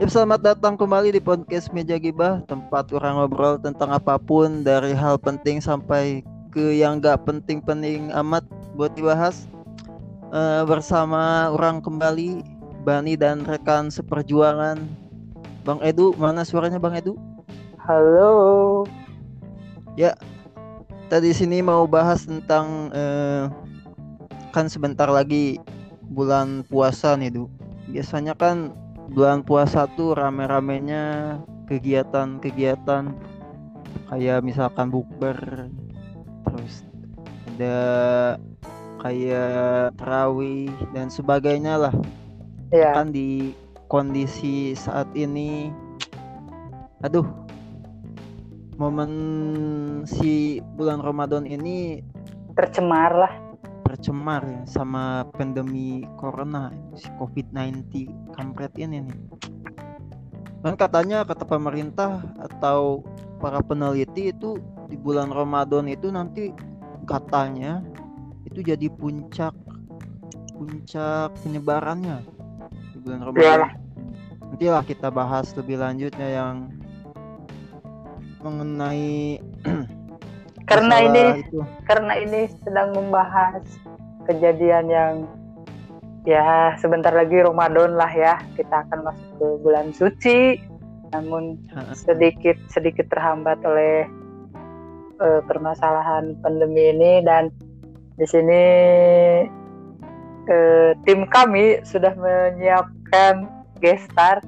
Ya, selamat datang kembali di podcast Meja Gibah, tempat orang ngobrol tentang apa pun dari hal penting sampai ke yang gak penting-penting amat buat dibahas. Uh, bersama orang kembali Bani dan rekan seperjuangan Bang Edu, mana suaranya Bang Edu? Halo. Ya, tadi sini mau bahas tentang uh, kan sebentar lagi bulan puasa nih, Du. Biasanya kan bulan puasa tuh rame-ramenya kegiatan-kegiatan. Kayak misalkan bukber terus ada kayak terawih dan sebagainya lah. Ya. kan di kondisi saat ini aduh momen si bulan Ramadan ini tercemar lah tercemar ya sama pandemi corona si COVID-19 kampret ini nih. Kan katanya kata pemerintah atau para peneliti itu di bulan Ramadan itu nanti katanya itu jadi puncak puncak penyebarannya di bulan Ramadan. Iyalah. Nantilah kita bahas lebih lanjutnya yang mengenai karena ini itu. karena ini sedang membahas kejadian yang ya sebentar lagi Ramadan lah ya. Kita akan masuk ke bulan suci. Namun sedikit sedikit terhambat oleh uh, permasalahan pandemi ini. Dan di sini uh, tim kami sudah menyiapkan gestar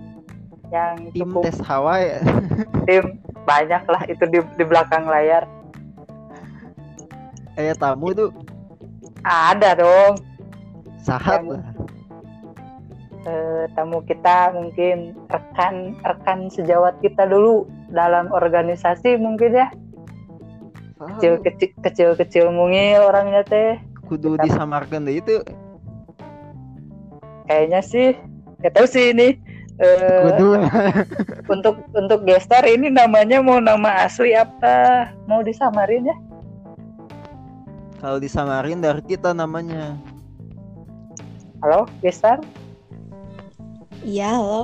yang tim cukup tes hawa ya tim banyak lah itu di, di belakang layar kayak tamu tuh ada dong. Sahat Tamu. lah. Eh, tamu kita mungkin rekan rekan sejawat kita dulu dalam organisasi mungkin ya. Kecil kecil kecil kecil mungil orangnya teh. Kudu kita- disamarkan deh itu. Kayaknya sih gak tahu sih ini eh, kudu. untuk untuk gestar ini namanya mau nama asli apa? Mau disamarin ya kalau disamarin dari kita namanya. Halo gestar? Iya, halo.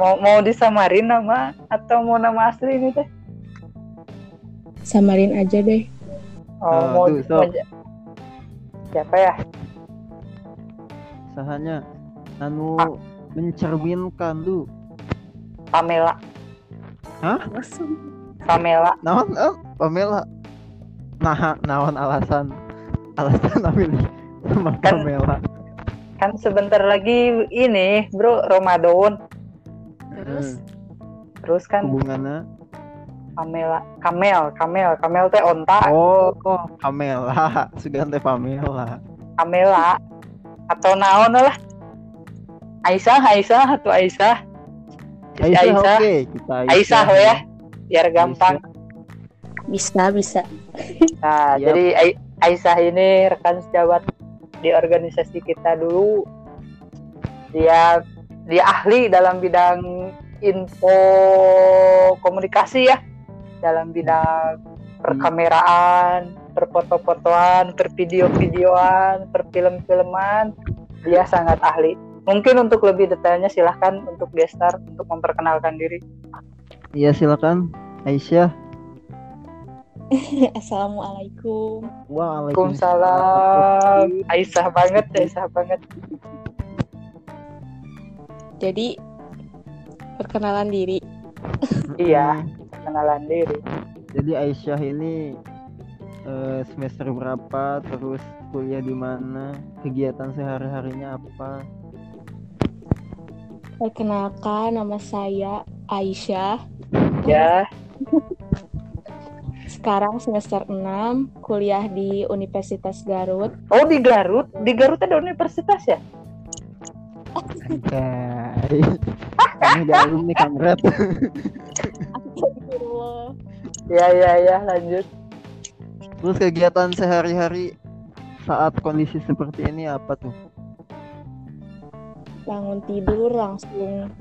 mau mau disamarin nama atau mau nama asli ini teh? Samarin aja deh. oh Eh, mau, tuh, mau- siapa ya? Sahanya anu Ah. mencerminkan lu Pamela. Hah? Pamela. Naon Pamela nah naon alasan alasan ambil sama Kan- Pamela? kan sebentar lagi ini bro Ramadan. Terus? Hmm, terus kan hubungannya? Pamela Kamel Kamel Kamel teh onta. Oh oh Pamela sudah teh Pamela. Kamela atau naon lah. Aisyah Aisyah atau Aisyah Aisyah Aisyah oke kita Aisyah we ya. biar gampang Bisa, bisa. nah Yap. jadi Ai- Aisyah ini rekan sejawat di organisasi kita dulu. Dia dia ahli dalam bidang info komunikasi ya. Dalam bidang perkameraan perfoto-fotoan pervideo-videoan perfilm-filman. Dia sangat ahli. Mungkin untuk lebih detailnya silahkan untuk gestar untuk memperkenalkan diri. Iya silakan Aisyah Assalamualaikum. Waalaikumsalam Aisyah banget Aisyah banget Jadi perkenalan diri. iya kenalan diri Jadi Aisyah ini eh, semester berapa, terus kuliah di mana, kegiatan sehari-harinya apa? Perkenalkan nama saya Aisyah. ya Sekarang semester 6, kuliah di Universitas Garut. oh di Garut di Garut ada universitas ya Anjay. Ini di alumni Kamret. Ya ya ya lanjut Terus kegiatan sehari-hari saat kondisi seperti ini apa tuh? Bangun tidur langsung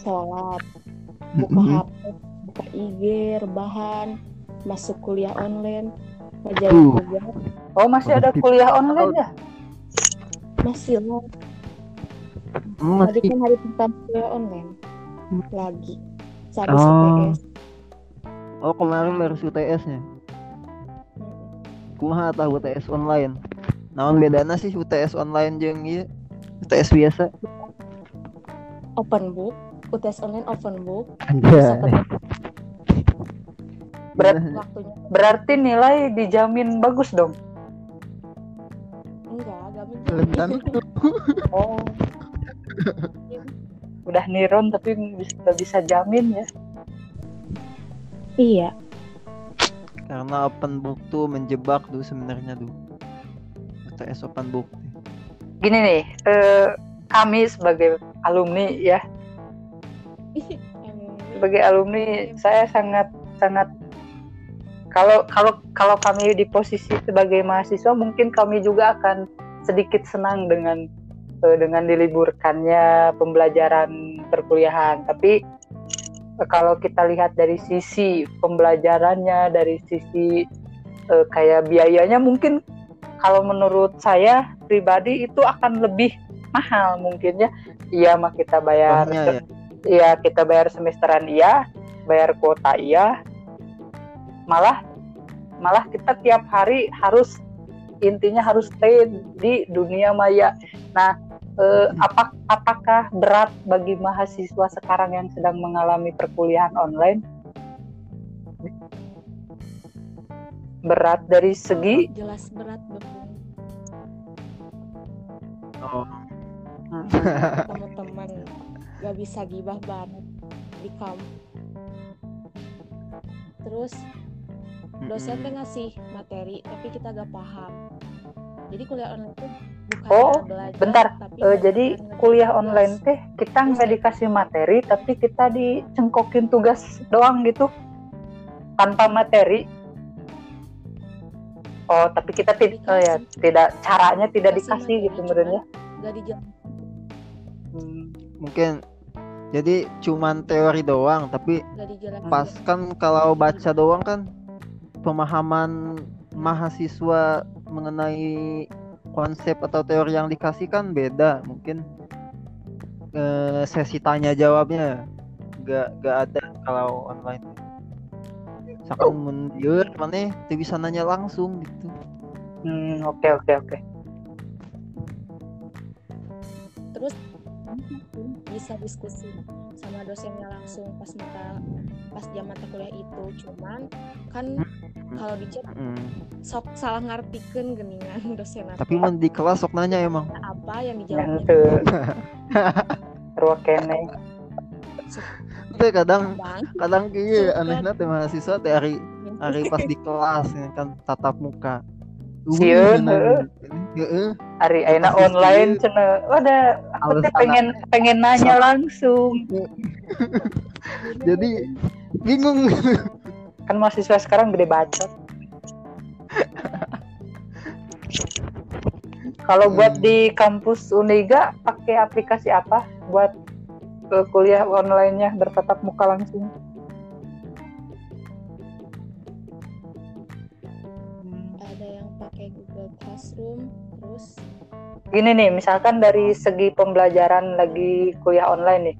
sholat, buka. HP, buka IG, rebahan, masuk kuliah online, ngerjain tugas, oh masih ada kuliah online ya masih lah Hmm, Tadi kan hari pertama kuliah online lagi. Sehabis Oh. UTS. Oh kemarin baru UTS-nya. Kumaha tahu UTS online. Naon bedana sih UTS online jeung ieu UTS biasa? Open book, UTS online open book. Anjay. ketemu Berat. waktunya. Berarti nilai dijamin bagus dong. Enggak, enggak Rentan. Oh. Udah niron tapi bisa, nggak bisa jamin ya. Iya. Karena open book tuh menjebak tuh sebenarnya tuh. UTS open book. Gini nih, eh, kami sebagai alumni ya, sebagai alumni saya sangat sangat kalau kalau kalau kami di posisi sebagai mahasiswa mungkin kami juga akan sedikit senang dengan eh, dengan diliburkannya pembelajaran perkuliahan tapi eh, kalau kita lihat dari sisi pembelajarannya dari sisi eh, kayak biayanya mungkin kalau menurut saya pribadi itu akan lebih mahal mungkin ya iya mah kita bayar ya. Iya, kita bayar semesteran iya, bayar kuota iya. Malah malah kita tiap hari harus intinya harus stay di dunia maya. Nah, eh, apa, apakah berat bagi mahasiswa sekarang yang sedang mengalami perkuliahan online? Berat dari segi jelas berat dong. Oh. Teman-teman gak bisa gibah banget di kampus. Terus dosen teh ngasih materi tapi kita gak paham. Jadi kuliah online itu bukan Oh, belajar bentar. tapi Eh, jadi kuliah tugas. online teh kita nggak dikasih materi tapi kita dicengkokin tugas doang gitu tanpa materi. Oh, tapi kita tidak oh ya, tidak caranya tidak dikasih gitu menurutnya. Hmm. Mungkin jadi cuman teori doang tapi pas kan kalau baca doang kan pemahaman mahasiswa mengenai konsep atau teori yang dikasih kan beda. Mungkin eh, sesi tanya jawabnya gak gak ada kalau online. Misalkan mun dieu maneh teu bisa nanya langsung gitu. Hmm, oke oke oke. Terus bisa diskusi sama dosennya langsung pas mata pas jam mata kuliah itu cuman kan kalau di chat Mm. sok salah ngartikeun geningan dosen Tapi mun di kelas sok nanya emang. apa yang Yang dijawabnya teu ruang kene. Teu kadang kadang kieu Suka. anehna teh mahasiswa teh hari hari pas di kelas ya kan tatap muka. Heeh. Hari Pasti online cenah. Wadah, aku teh pengen pengen nanya langsung. Jadi bingung. Kan mahasiswa sekarang gede bacot. Kalau buat Hmm. di kampus Uniga pakai aplikasi apa buat ke kuliah online-nya bertatap muka langsung? Gini nih, misalkan dari segi pembelajaran lagi kuliah online nih,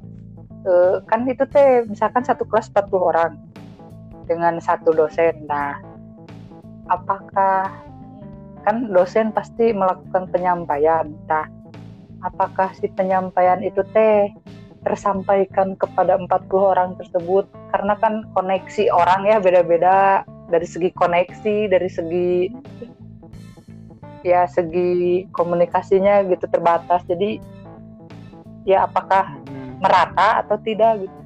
eh, kan itu teh misalkan satu kelas 40 orang dengan satu dosen. Nah, apakah kan dosen pasti melakukan penyampaian. Nah, apakah si penyampaian itu teh tersampaikan kepada 40 orang tersebut? Karena kan koneksi orang ya beda-beda dari segi koneksi, dari segi ya segi komunikasinya gitu terbatas. Jadi ya apakah Mm. merata atau tidak gitu?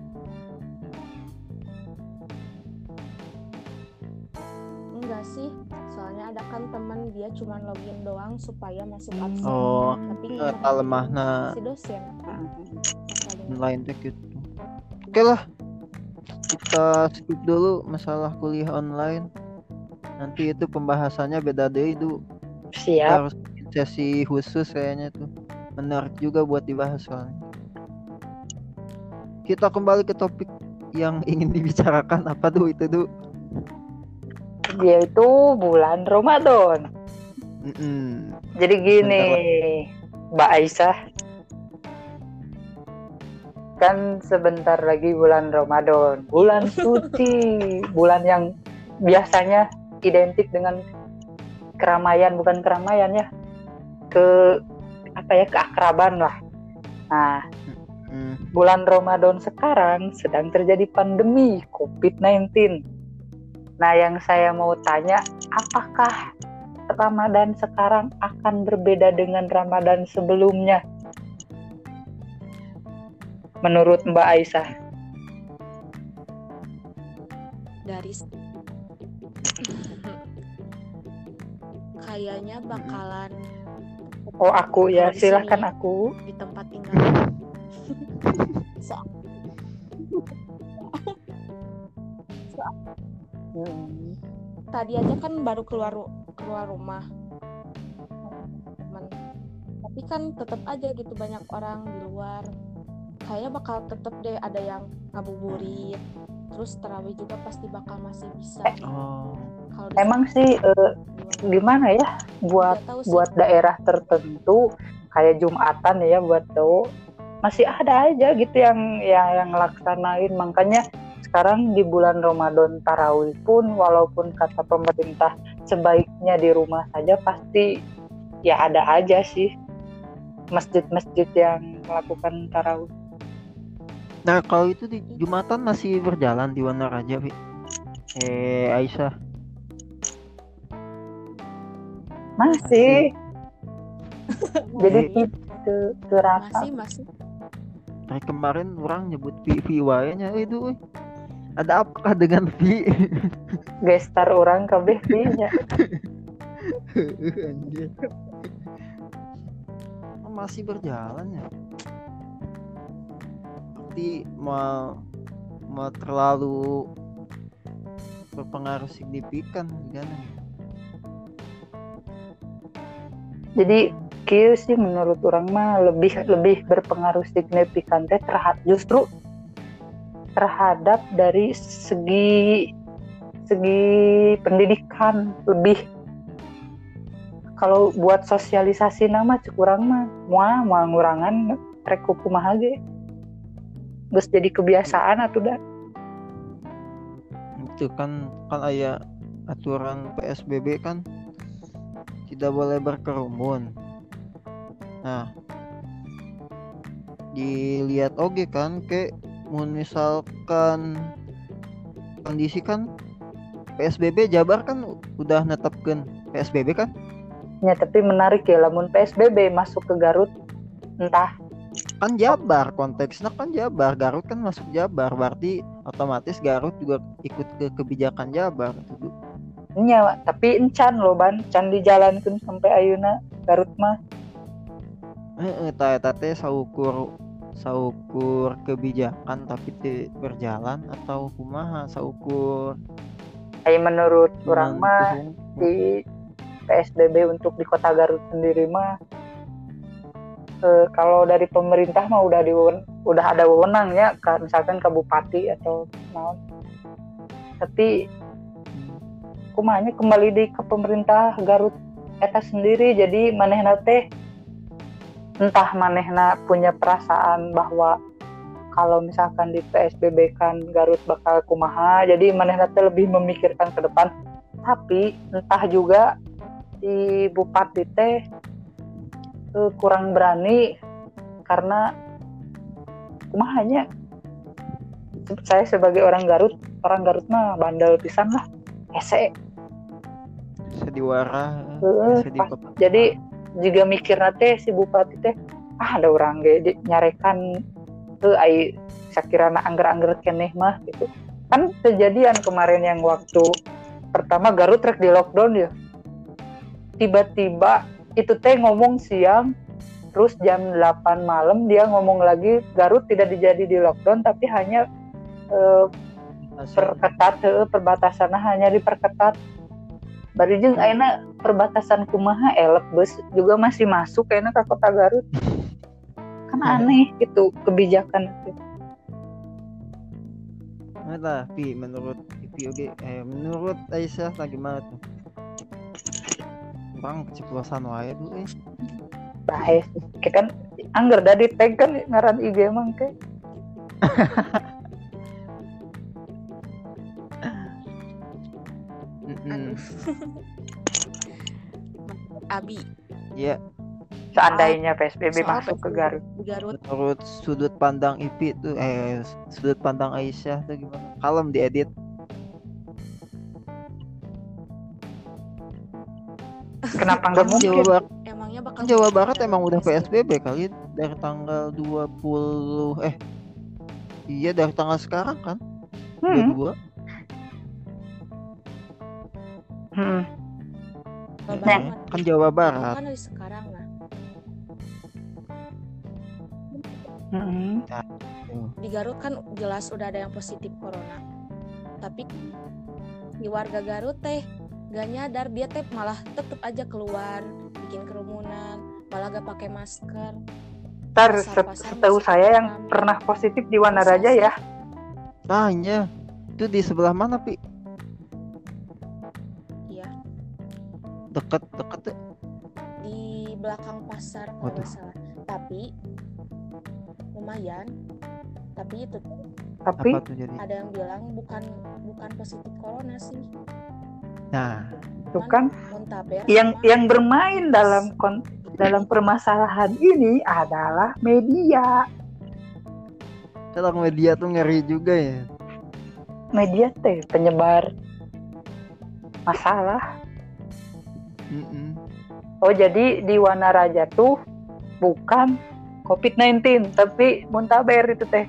enggak sih soalnya ada kan teman dia cuma login doang supaya masuk Hmm. absen Oh, tapi eta lemahna si dosen paling online teh gitu. Oke lah. Kita skip dulu masalah kuliah online. Nanti itu pembahasannya beda deh itu Siap. harus sesi khusus kayaknya tuh. Menarik juga buat dibahas soalnya. Kita kembali ke topik yang ingin dibicarakan apa tuh itu tuh. Yaitu bulan Ramadan. Mm-mm. Jadi gini, Mbak Aisyah, kan sebentar lagi bulan Ramadan, bulan suci, bulan yang biasanya identik dengan keramaian, bukan keramaian ya, ke apa ya keakraban lah. Nah, Hmm. bulan Ramadan sekarang sedang terjadi pandemi COVID-19. Nah, yang saya mau tanya, apakah Ramadan sekarang akan berbeda dengan Ramadan sebelumnya? Menurut Mbak Aisyah. dari kayaknya bakalan Oh, aku ya, di silahkan sini- aku. di tempat tinggal So- Hmm. tadi aja kan baru keluar ru- keluar rumah teman tapi kan tetap aja gitu banyak orang di luar kayaknya bakal tetap deh ada yang ngabuburit terus terawih juga pasti bakal masih bisa Oh. Kalau Emang sih luar. gimana ya buat buat daerah tertentu kayak Jumatan ya buat tahu masih ada aja gitu yang yang yang ngelaksanain makanya sekarang di bulan Ramadan tarawih pun walaupun kata pemerintah sebaiknya di rumah saja pasti ya ada aja sih masjid-masjid yang melakukan tarawih Nah, kalau itu di Jumatan masih berjalan di Wanaraja, Pi. Eh, Aisyah. Masih jadi Masih. ke ke rata masih masih Hari kemarin orang nyebut wae-nya itu. Ada apakah dengan Vi? gestar orang kabeh nya Anjir. Oh, Masih berjalan ya. Berarti mau mau terlalu berpengaruh signifikan gimana? Jadi kieu sih menurut orang mah lebih lebih berpengaruh signifikan teh terhadap justru terhadap dari segi segi pendidikan lebih. Kalau buat sosialisasi nama cek urang mah moal moal ngurangan rek kumaha ge geus jadi kebiasaan atuh dah. Itu kan kan aya aturan PSBB kan tidak boleh berkerumun. Nah, dilihat oke kan ke mun misalkan kondisi kan PSBB Jabar kan udah netepkeun PSBB kan? ya tapi menarik ya lamun PSBB masuk ke Garut entah Kan Jabar konteksnya kan Jabar, Garut kan masuk Jabar, berarti otomatis Garut juga ikut ke kebijakan Jabar. gitu. Nya tapi encan loh ban. Can dijalankan sampai ayuna Garut mah. Heeh, ta eta teh saukur saukur kebijakan tapi teu berjalan atau kumaha saukur? Ay menurut orang cuman mah di PSBB untuk di kota Garut sendiri mah eh, kalau dari pemerintah mah udah di udah ada wewenang ya ka- misalkan ke bupati atau naon tapi kumanya kembali di ke pemerintah Garut eta sendiri jadi manehna teh entah manehna punya perasaan bahwa kalau misalkan di PSBB kan Garut bakal kumaha jadi manehna teh lebih memikirkan ke depan. Tapi entah juga di bupati teh eh, kurang berani karena kumahanya saya sebagai orang Garut orang Garut mah bandel pisan lah hese sediwara pas- jadi juga mikir teh si bupati teh ah ada orang ge di- nyarekan tuh ai sakirana angger-angger keneh mah gitu. Kan kejadian kemarin yang waktu pertama Garut rek di lockdown ya. Tiba-tiba itu teh ngomong siang terus jam 8 malam dia ngomong lagi Garut tidak dijadi di lockdown tapi hanya eh, perketat. heueuh, perbatasan hanya diperketat bari jeung ayeuna perbatasan kumaha elek bus juga masih masuk kayaknya ke kota Garut kan Hmm. aneh gitu kebijakan itu Nah, Pi, menurut Pi oke, eh, menurut Aisyah lah gimana tuh? Orang keceplosan wae tuh eh. bae kayak kan angger dah di tag kan ngaran IG emang kayak Aduh. Abi, Ya, Seandainya PSBB soal masuk ke Garut. Garut menurut sudut pandang Ipi tuh eh sudut pandang Aisyah tuh gimana? Kalem diedit. Kenapa nggak mungkin? Jawa Barat, emangnya bakal Jawa Barat emang udah PSBB. PSBB kali dari tanggal 20 eh iya dari tanggal sekarang kan? Hmm. 22. Hmm. Jawa Nah, Barat. Kan Jawa Barat. kan sekarang lah Hmm. di Garut kan jelas udah ada yang positif corona tapi di warga Garut teh gak nyadar dia teh malah tetep aja keluar bikin kerumunan malah gak pakai masker Ntar setahu saya yang pernah positif di Wanaraja ya. Tanya. Itu di sebelah mana, Pi? Deket deket tuh. di belakang pasar kalau nggak salah tapi lumayan tapi itu tuh Tapi Apa tuh jadi? ada yang bilang bukan bukan positif corona sih Nah, itu kan yang sama yang bermain dalam kon dalam permasalahan ini adalah media. kalau media tuh ngeri juga ya. Media teh penyebar masalah. Mm-mm. Oh jadi di Wanaraja tuh bukan COVID-19 tapi muntaber itu teh.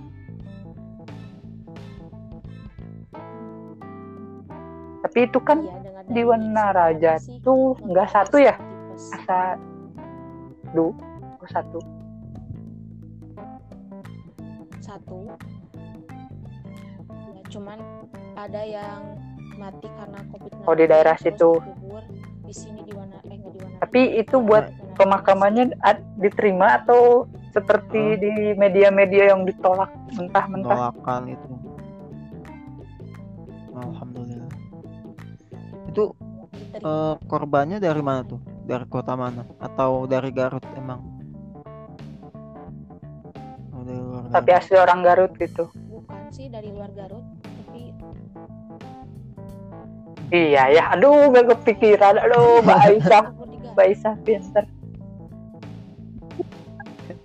Tapi itu kan dengar di Wanaraja tuh nggak satu ya? asa du oh, satu. satu ya cuman ada yang mati karena covid Oh, di daerah situ. Di sini di mana eh di mana Tapi itu buat pemakamannya ad- diterima atau seperti Oh. di media-media yang ditolak mentah-mentah? Tolakan itu. Alhamdulillah. Itu eh, korbannya dari mana tuh? Dari kota mana? Atau dari Garut emang? Oh, dari luar Tapi Garut. asli orang Garut gitu. bukan sih dari luar Garut Iya ya, aduh gak kepikiran. Aduh, Mbak Aisyah. Mbak Aisyah pinter.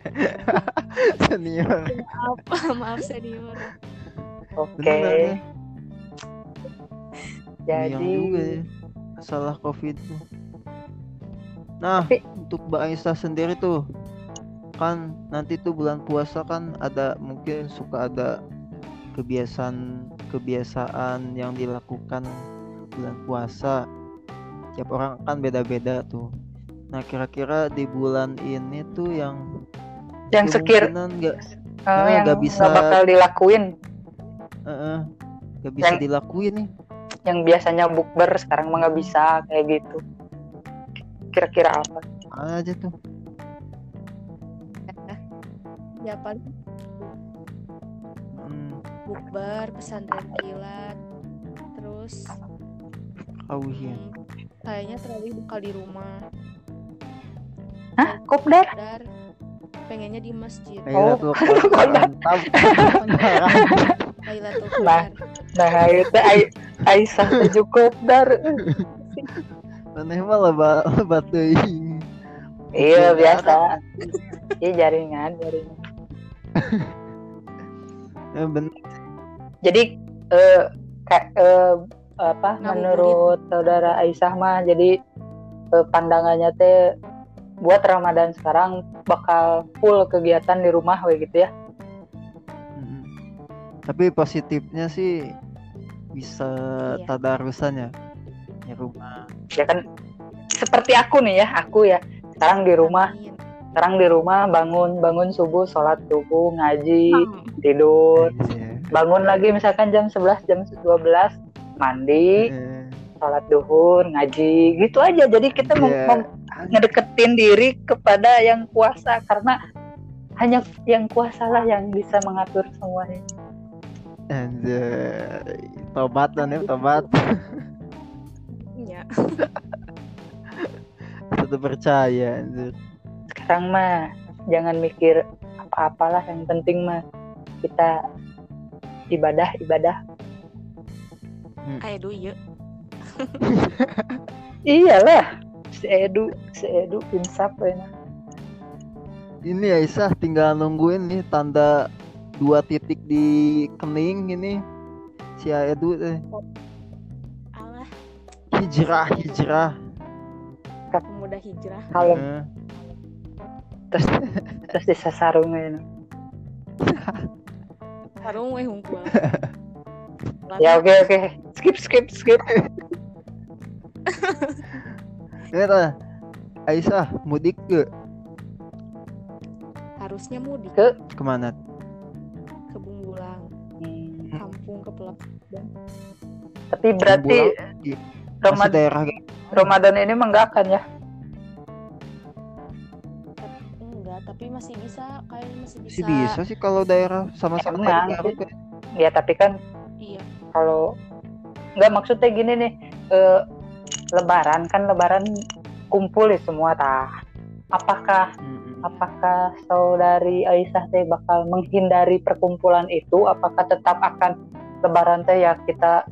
senior. maaf maaf senior Oke, Bener ya. jadi Yang juga ya. Masalah covid tuh. Nah, Tapi- untuk Mbak Aisyah sendiri tuh kan nanti tuh bulan puasa kan ada mungkin suka ada kebiasaan kebiasaan yang dilakukan bulan puasa. Tiap orang kan beda-beda tuh. Nah kira-kira di bulan ini tuh yang yang sekir nggak eh, Ah, yang nggak bisa- bakal dilakuin, eh, eh, nggak bisa Yang- dilakuin nih. Yang biasanya bukber sekarang mah nggak bisa kayak gitu. Kira-kira apa? aja tuh? Ya paling hmm, bukber pesantren kilat terus kauhian hmm, kayaknya terawih bakal di rumah Hah, kopdar? dar pengennya di masjid Oh. Mantap Nah. Nah, itu Ai- Aisyah tujuh kopdar. Aneh malah ba batu ini. Iya biasa. Iya jaringan, jaringan. Eh, ben Jadi eh, kayak eh, apa Ngabuburit. menurut saudara Aisyah mah jadi eh, pandangannya teh buat Ramadan sekarang bakal full kegiatan di rumah we gitu ya. mm. Tapi positifnya sih bisa Iya. tadarusan ya di rumah. Ya kan seperti aku nih ya, aku ya sekarang di rumah, Amin. sekarang di rumah bangun bangun subuh, sholat subuh, ngaji, Hmm. tidur, Iya. bangun lagi misalkan jam 11, jam 12, mandi, Eh, sholat duhur, ngaji, gitu aja. Jadi kita mem- Iya. ngedeketin diri kepada yang kuasa karena hanya yang kuasa lah yang bisa mengatur semuanya. Anjay. Tobat dan ya, tobat. ya Tetap percaya anjir. Sekarang mah jangan mikir apa-apalah yang penting mah kita ibadah ibadah kayak dulu ya iyalah si Edu si Edu insaf ya Ini. Aisyah tinggal nungguin nih tanda dua titik di kening ini. Si Aedu teh. Alah. Hijrah hijrah. pemuda hijrah. Kalau Eh, terus terus disasarungin sarung weh hungkul ya oke oke. Skip skip skip. Ini tah Aisyah mudik ke? Harusnya mudik. Ke- ke mana? ke Bungbulang Hmm, kampung ke Pelap tapi berarti Masih Ramadan daerah Ramadan ini mah enggak akan ya? Enggak tapi masih bisa. Kayaknya masih bisa. sih bisa sih kalau daerah sama-sama kan. ya tapi kan kalau nggak maksudnya gini nih eh, lebaran kan lebaran kumpul ya semua tah. Apakah apakah saudari Aisyah teh bakal menghindari perkumpulan itu? Apakah tetap akan lebaran teh ya kita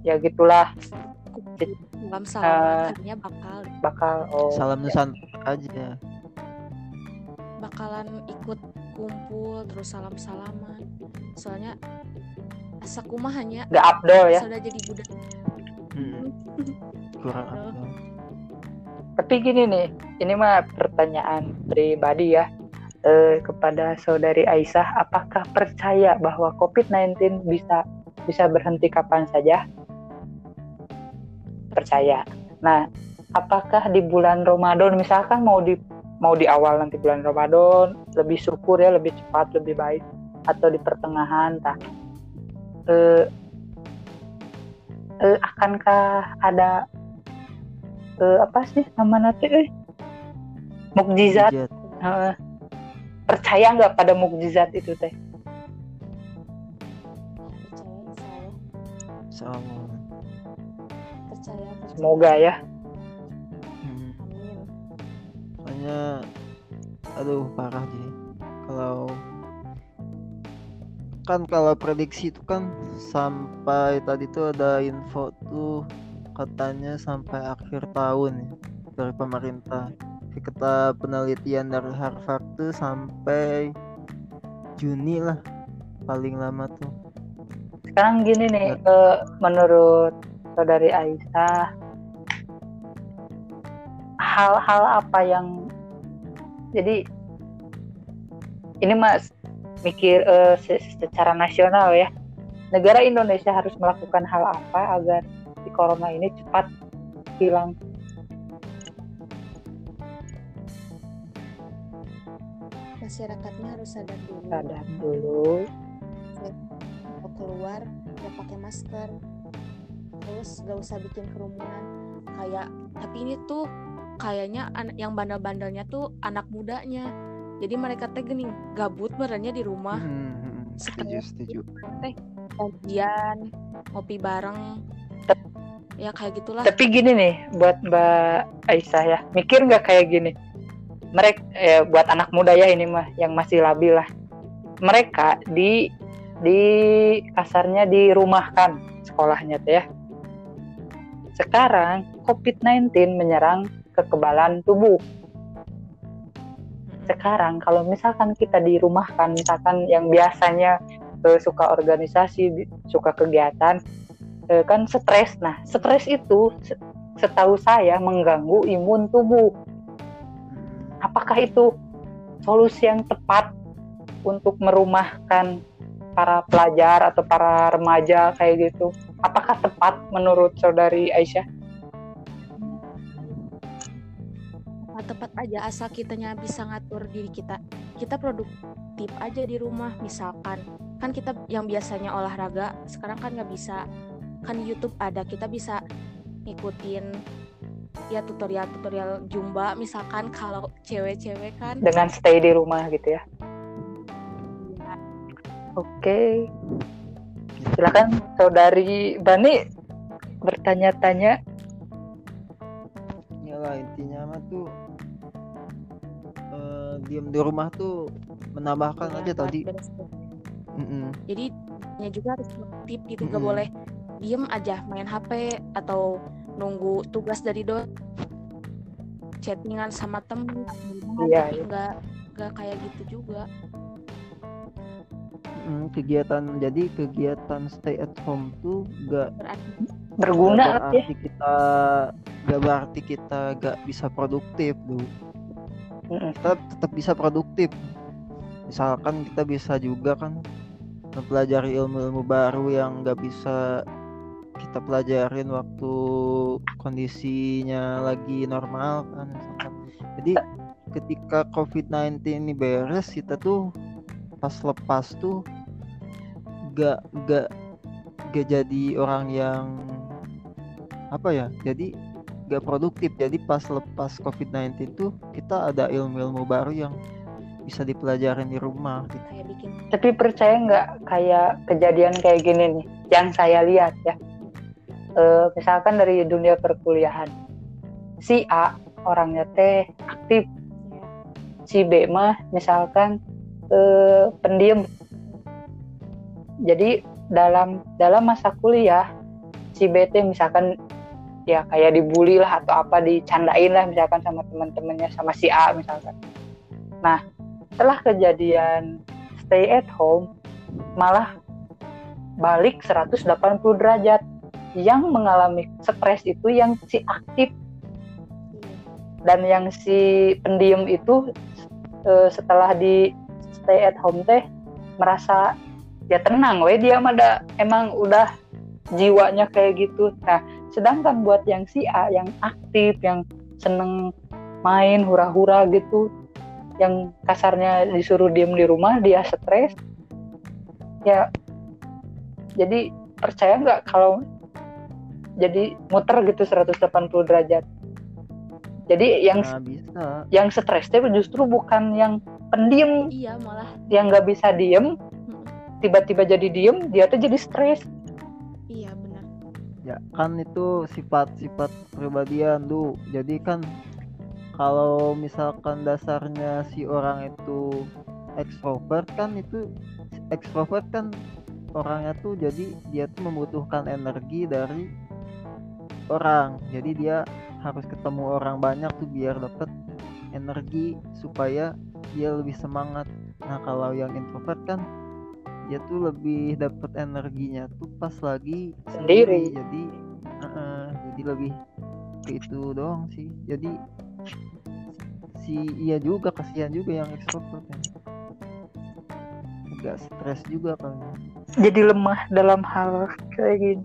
ya gitulah. Salam salam tadinya bakal bakal oh. Salam ya. Nusantara aja. bakalan ikut kumpul terus salam salaman soalnya asa kumaha hanya nggak abdol ya sudah jadi budak Mm-mm. Kurang Aduh. apa? tapi gini nih ini mah pertanyaan pribadi ya eh, kepada saudari Aisyah apakah percaya bahwa COVID-19 bisa bisa berhenti kapan saja percaya nah apakah di bulan Ramadan misalkan mau di mau di awal nanti bulan Ramadan lebih syukur ya lebih cepat lebih baik atau di pertengahan tak eh, eh, akankah ada eh, apa sih nama nanti eh mukjizat. Heeh. percaya nggak pada mukjizat itu teh percaya percaya semoga ya Mm. amin Soalnya aduh parah sih. Kalau kan kalau prediksi itu kan sampai tadi tuh ada info tuh katanya sampai akhir tahun ya dari pemerintah. Kata penelitian dari Harvard tuh sampai Juni lah paling lama tuh. sekarang gini nih eh, menurut saudari Aisyah hal-hal apa yang jadi ini mas mikir se- secara nasional ya. Negara Indonesia harus melakukan hal apa agar si corona ini cepat hilang? Masyarakatnya harus sadar dulu. Sadar dulu. Mau keluar ya pakai masker. Terus gak usah bikin kerumunan. Kayak tapi ini tuh kayaknya an- yang bandel-bandelnya tuh anak mudanya jadi mereka teh gini gabut merenya di rumah Hmm, hmm, setuju setuju. kajian ngopi bareng ya kayak gitulah Tapi gini nih, buat Mbak Aisyah ya, mikir nggak kayak gini? Mereka, ya, buat anak muda ya ini mah, yang masih labil lah. Mereka di di kasarnya dirumahkan sekolahnya tuh ya. Sekarang COVID-19 menyerang kekebalan tubuh. Sekarang kalau misalkan kita dirumahkan, misalkan yang biasanya eh, suka organisasi, suka kegiatan, eh, kan stres. Nah, stres itu se- setahu saya mengganggu imun tubuh. Apakah itu solusi yang tepat untuk merumahkan para pelajar atau para remaja kayak gitu? Apakah tepat menurut saudari Aisyah? Tepat aja asal kitanya bisa ngatur diri kita kita produktif aja di rumah misalkan kan kita yang biasanya olahraga sekarang kan nggak bisa kan YouTube ada kita bisa ngikutin ya tutorial-tutorial jumba misalkan kalau cewek-cewek kan Dengan stay di rumah gitu ya? ya, Oke. Silakan saudari Bani bertanya-tanya. Diem di rumah tuh menambahkan ya, aja tadi. beres- Mm-mm. jadi nya juga harus produktif gitu gak Mm-mm. boleh diem aja main HP atau nunggu tugas dari do chattingan sama temen Iya, tapi iya. nggak nggak kayak gitu juga Mm, kegiatan jadi kegiatan stay at home tuh gak berarti berguna gak ya berarti kita gak berarti kita gak bisa produktif tuh. Kita tetap bisa produktif misalkan kita bisa juga kan mempelajari ilmu-ilmu baru yang gak bisa kita pelajarin waktu kondisinya lagi normal kan misalkan. jadi ketika COVID-19 ini beres kita tuh pas lepas tuh gak gak gak jadi orang yang apa ya jadi gak produktif. Jadi pas lepas COVID-19 tuh kita ada ilmu-ilmu baru yang bisa dipelajarin di rumah gitu. tapi percaya nggak kayak kejadian kayak gini nih yang saya lihat ya? Eh, misalkan dari dunia perkuliahan. Si A orangnya teh aktif. Si B mah misalkan eh, pendiam. Jadi dalam dalam masa kuliah si B teh misalkan ya kayak dibully lah atau apa dicandain lah misalkan sama teman-temannya sama si A misalkan. Nah setelah kejadian stay at home malah balik 180 derajat yang mengalami stres itu yang si aktif. Dan yang si pendiam itu eh, setelah di stay at home teh merasa ya tenang we dia mah ada emang udah jiwanya kayak gitu. Nah sedangkan buat yang si A yang aktif yang seneng main hura-hura gitu yang kasarnya disuruh diem di rumah dia stres ya jadi percaya nggak kalau jadi muter gitu 180 derajat? Jadi yang Nah bisa. yang stres teh justru bukan yang pendiam iya malah yang nggak bisa diem tiba-tiba jadi diem dia tuh jadi stres Ya kan itu sifat-sifat pribadian tuh. Jadi kan kalau misalkan dasarnya si orang itu ekstrovert kan itu ekstrovert kan orangnya tuh jadi dia tuh membutuhkan energi dari orang. Jadi dia harus ketemu orang banyak tuh biar dapat energi supaya dia lebih semangat. Nah, kalau yang introvert kan dia tuh lebih dapat energinya tuh pas lagi Sendiri. Jadi heeh, jadi lebih ke itu doang sih. Jadi si iya juga kasihan juga yang ekstrovert ya. Agak stres juga kan. jadi lemah dalam hal kayak gini.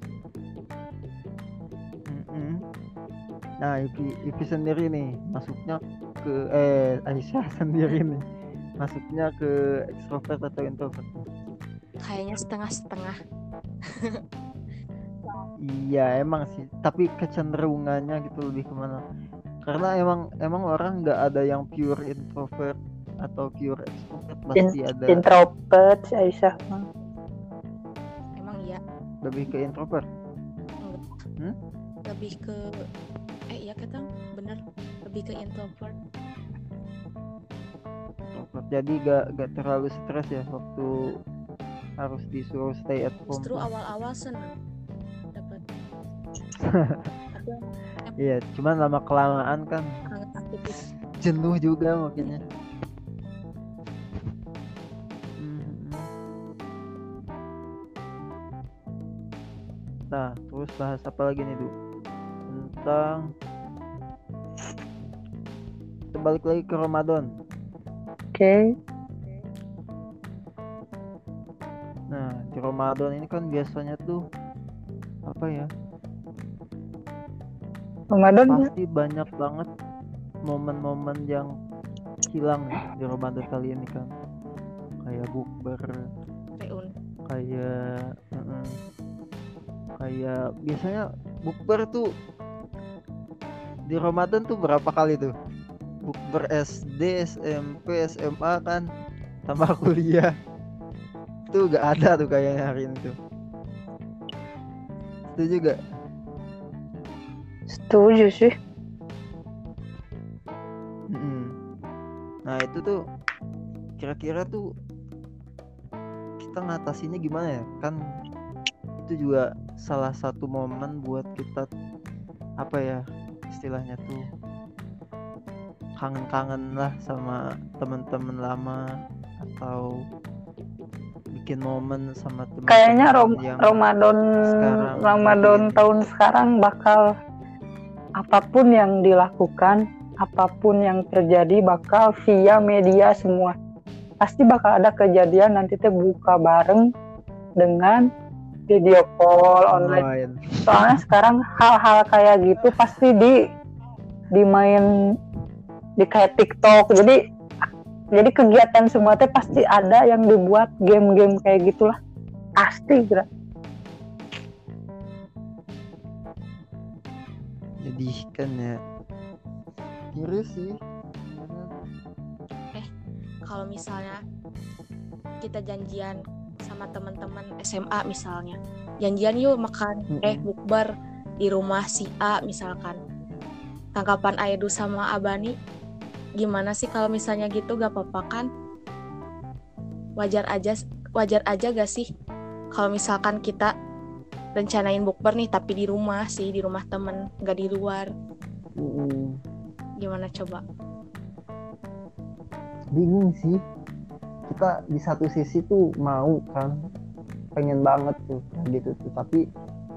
Nah, Ivi, Ivi sendiri nih masuknya ke eh Aisyah sendiri nih masuknya ke ekstrovert atau introvert? Kayaknya setengah-setengah. Iya emang sih, tapi kecenderungannya gitu lebih ke mana? Karena emang emang orang nggak ada yang pure introvert atau pure extrovert pasti ada. introvert si Aisyah. Mah. emang iya. Lebih ke introvert. lebih ke eh iya ketang bener. Lebih ke introvert. Introvert. Jadi gak gak terlalu stres ya waktu harus disuruh stay at home. justru awal-awal seneng dapat Iya, cuman lama kelamaan kan aktivis jenuh juga makanya. Mhm. Nah, terus bahas apa lagi nih, Du? Tentang kita balik lagi ke Ramadan. oke Nah, Ramadan ini kan biasanya tuh apa ya? Ramadan Pasti banyak banget momen-momen yang hilang nih di Ramadan kali ini kan. Kayak bukber, reun kayak mm-mm. kayak biasanya bukber tuh di Ramadan tuh berapa kali tuh bukber SD SMP SMA kan tambah kuliah tuh gak ada tuh kayaknya hari ini tuh. Itu juga setuju sih. Nah itu tuh kira-kira tuh kita kita ngatasinnya gimana ya? Kan itu juga salah satu momen buat kita apa ya istilahnya tuh kangen-kangen lah sama teman-teman lama atau bikin momen sama teman kayaknya Rom Ramadan sekarang. Ramadan lagi- tahun sekarang bakal apa pun yang dilakukan apa pun yang terjadi bakal via media semua. Pasti bakal ada kejadian nanti teh buka bareng dengan video call online. Online. Soalnya sekarang hal-hal kayak gitu pasti di dimain di kayak TikTok. Jadi jadi kegiatan semua teh pasti ada yang dibuat game-game kayak gitulah. Pasti kira jadi kan ya. Kira sih. Kalau misalnya kita janjian sama teman-teman SMA misalnya janjian yuk makan eh bukber di rumah si A misalkan. Tanggapan Aidu sama Abani gimana sih kalau misalnya gitu gak apa-apa kan? Wajar aja wajar aja gak sih kalau misalkan kita rencanain bukber nih tapi di rumah sih di rumah temen nggak di luar. Gimana coba? Bingung sih. Kita di satu sisi tuh mau kan pengen banget tuh gitu tuh. Tapi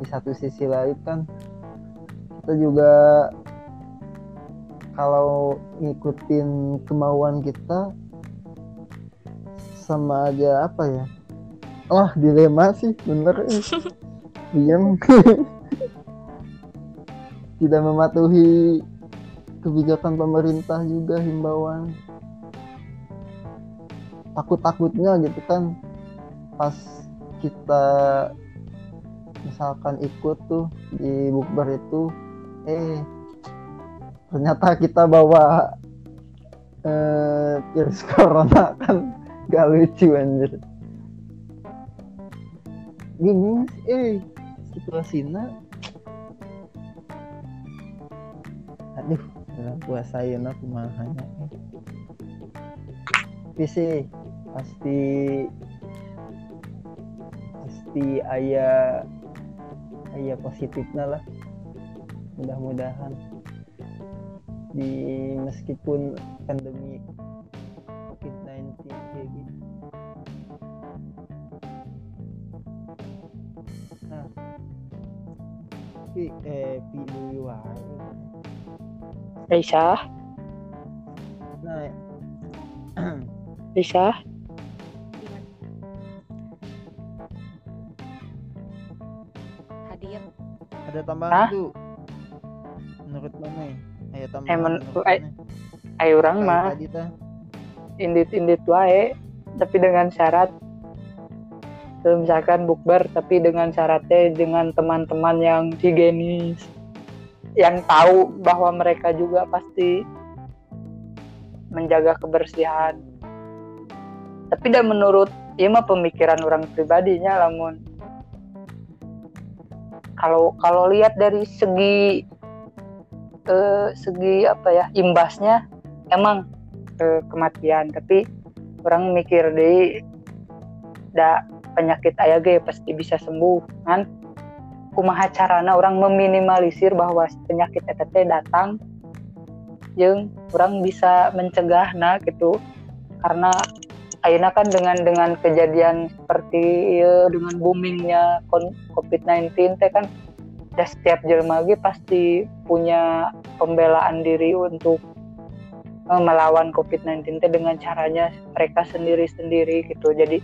di satu sisi lain kan kita juga kalau ngikutin kemauan kita sama aja apa ya? Oh dilema sih bener. Diam tidak mematuhi kebijakan pemerintah juga himbauan. Takut-takutnya gitu kan pas kita misalkan ikut tuh di bukber itu eh ternyata kita bawa eh, virus corona kan gak lucu anjir. Bingung eh situasinya aduh dalam puasain aku mahanya tapi sih pasti pasti ayah ayah positifnya lah. Mudah-mudahan di meskipun pandemi COVID-19 kayak gitu nah tapi eh pi dulu bisa nah bisa hadir. Ada tambahan Hah? tuh. Menurut mana ya ayo Eh, eh, ayo orang Kayak mah tadi tah. indit-indit wae tapi dengan syarat misalkan bukber tapi dengan syaratnya dengan teman-teman yang higienis yang tahu bahwa mereka juga pasti menjaga kebersihan. Tapi dan menurut ya mah pemikiran orang pribadinya lamun kalau kalau lihat dari segi segi apa ya imbasnya emang kematian. Tapi orang mikir deh da penyakit ayah ge pasti bisa sembuh kan? Kumaha carana orang meminimalisir bahwa penyakit eta teh datang jeung orang bisa mencegah nah gitu. Karena ayeuna kan dengan dengan kejadian seperti ieu, dengan boomingnya kon- COVID-19 teh kan ya setiap jelema ge pasti punya pembelaan diri untuk eh, melawan COVID-19 teh dengan caranya mereka sendiri-sendiri gitu. Jadi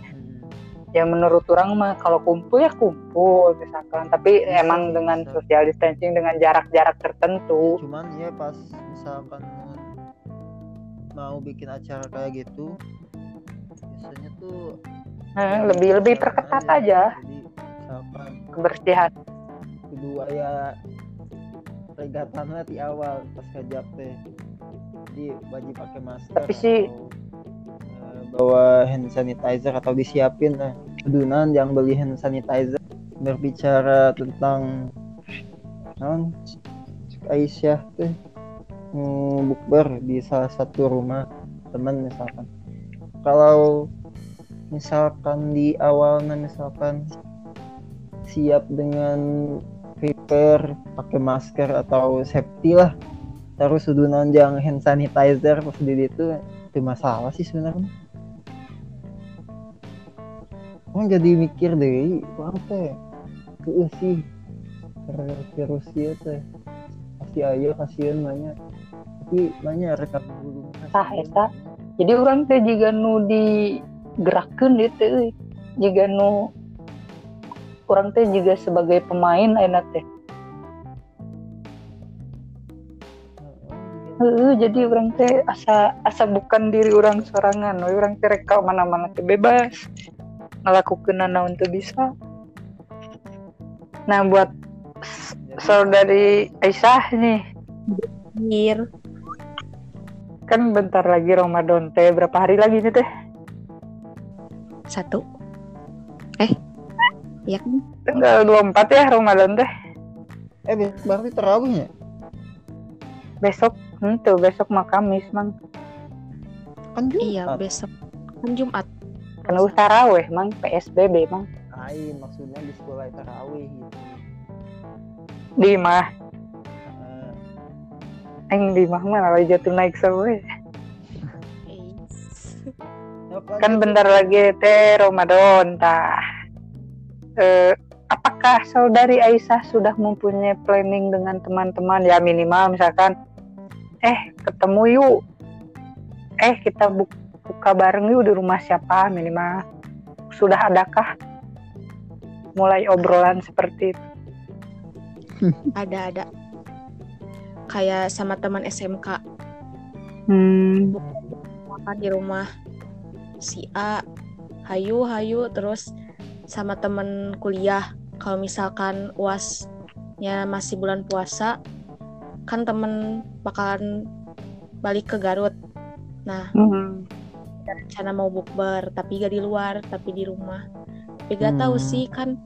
ya menurut orang mah kalau kumpul ya kumpul misalkan, tapi Bisa, emang bisa. dengan social distancing dengan jarak-jarak tertentu. cuman ya pas misalkan mau bikin acara kayak gitu biasanya tuh Nah, lebih lebih perketat aja jadi misalkan kebersihan. Kedua ya regatannya di awal pas ngajak teh. Jadi wajib pakai masker Tapi sih- atau, eh, bawa hand sanitizer atau disiapin lah. Adunan yang beli hand sanitizer berbicara tentang non Aisyah teh mm, bukber di salah satu rumah teman misalkan. Kalau misalkan di awalnya misalkan siap dengan prepare pakai masker atau safety lah. Terus sudah nanjang hand sanitizer pas di itu itu masalah sih sebenarnya. Orang jadi mikir deh orang teh tuh sih virus dia teh. Pasti ayo kasihan banyak. Tapi banyak rekam dulu. Tah, eta. jadi orang teh jika nu digerakkan itu jika nu orang teh juga sebagai pemain enak teh Heeh, jadi orang teh asa asa bukan diri orang sorangan we orang teh reka mana-mana teh bebas ngelakukeun naon teu bisa nah buat saudari Aisyah nih Mir. kan bentar lagi Ramadan teh berapa hari lagi nih teh Satu. Eh. Iya kan? tanggal 24 ya Ramadan teh. Eh berarti terawih ya? Besok itu besok mah Kamis mang. Kan Jumat Iya, besok. Kan Jumat. kan us taraweh mang PSBB mang. Lain maksudnya di sekolah terawih gitu. Di mah. Eh, Aing di mah mah lagi jatuh naik sawe kan bentar lagi teh Ramadan tah eh, apakah saudari Aisyah sudah mempunyai planning dengan teman-teman ya minimal misalkan eh ketemu yuk eh kita bu- buka bareng yuk di rumah siapa minimal sudah adakah mulai obrolan seperti itu Ada ada. Kayak sama teman SMK hmm. makan di rumah si A. Hayu hayu terus sama temen kuliah. Kalau misalkan uasnya masih bulan puasa, kan temen bakalan balik ke Garut. Nah, Hmm. rencana mau bukber tapi gak di luar tapi di rumah tapi gak tahu Hmm. sih kan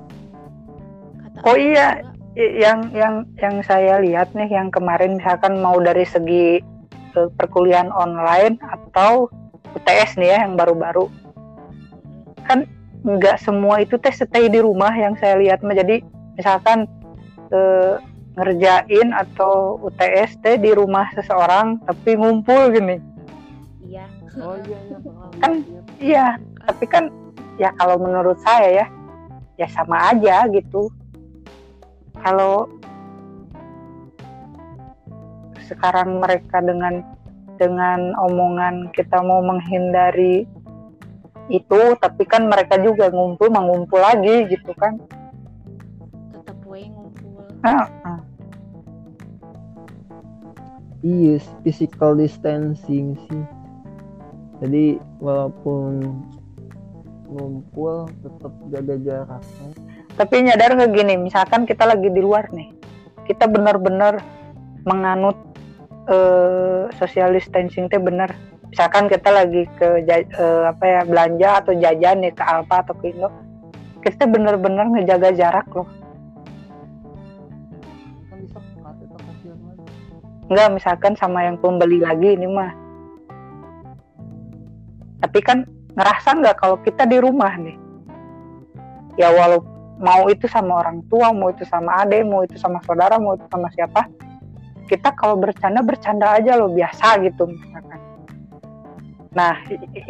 kata Oh iya. yang yang yang saya lihat nih yang kemarin misalkan mau dari segi eh, perkuliahan online atau UTS nih ya yang baru-baru mm, nggak semua itu teh stay di rumah yang saya lihat mah. Jadi misalkan eh, ngerjain atau UTS teh di rumah seseorang tapi ngumpul gini. Iya. Oh iya iya Kan, iya. Tapi kan ya kalau menurut saya ya ya sama aja gitu. Kalau sekarang mereka dengan dengan omongan kita mau menghindari itu tapi kan mereka juga ngumpul mengumpul lagi gitu kan. Tetap we ngumpul. Ah, iya physical distancing sih. Jadi walaupun ngumpul tetap jaga jaraknya tapi nyadar nggak gini misalkan kita lagi di luar nih kita benar-benar menganut eh, social distancing teh bener misalkan kita lagi ke eh, apa ya belanja atau jajan nih ke Alfa atau ke Indo kita bener-bener ngejaga jarak loh. Kan bisa kata itu kasihan lagi nggak misalkan sama yang pembeli lagi ini mah. Tapi kan ngerasa nggak kalau kita di rumah nih? Ya walau mau itu sama orang tua mau itu sama ade mau itu sama saudara mau itu sama siapa kita kalau bercanda bercanda aja loh biasa gitu misalkan nah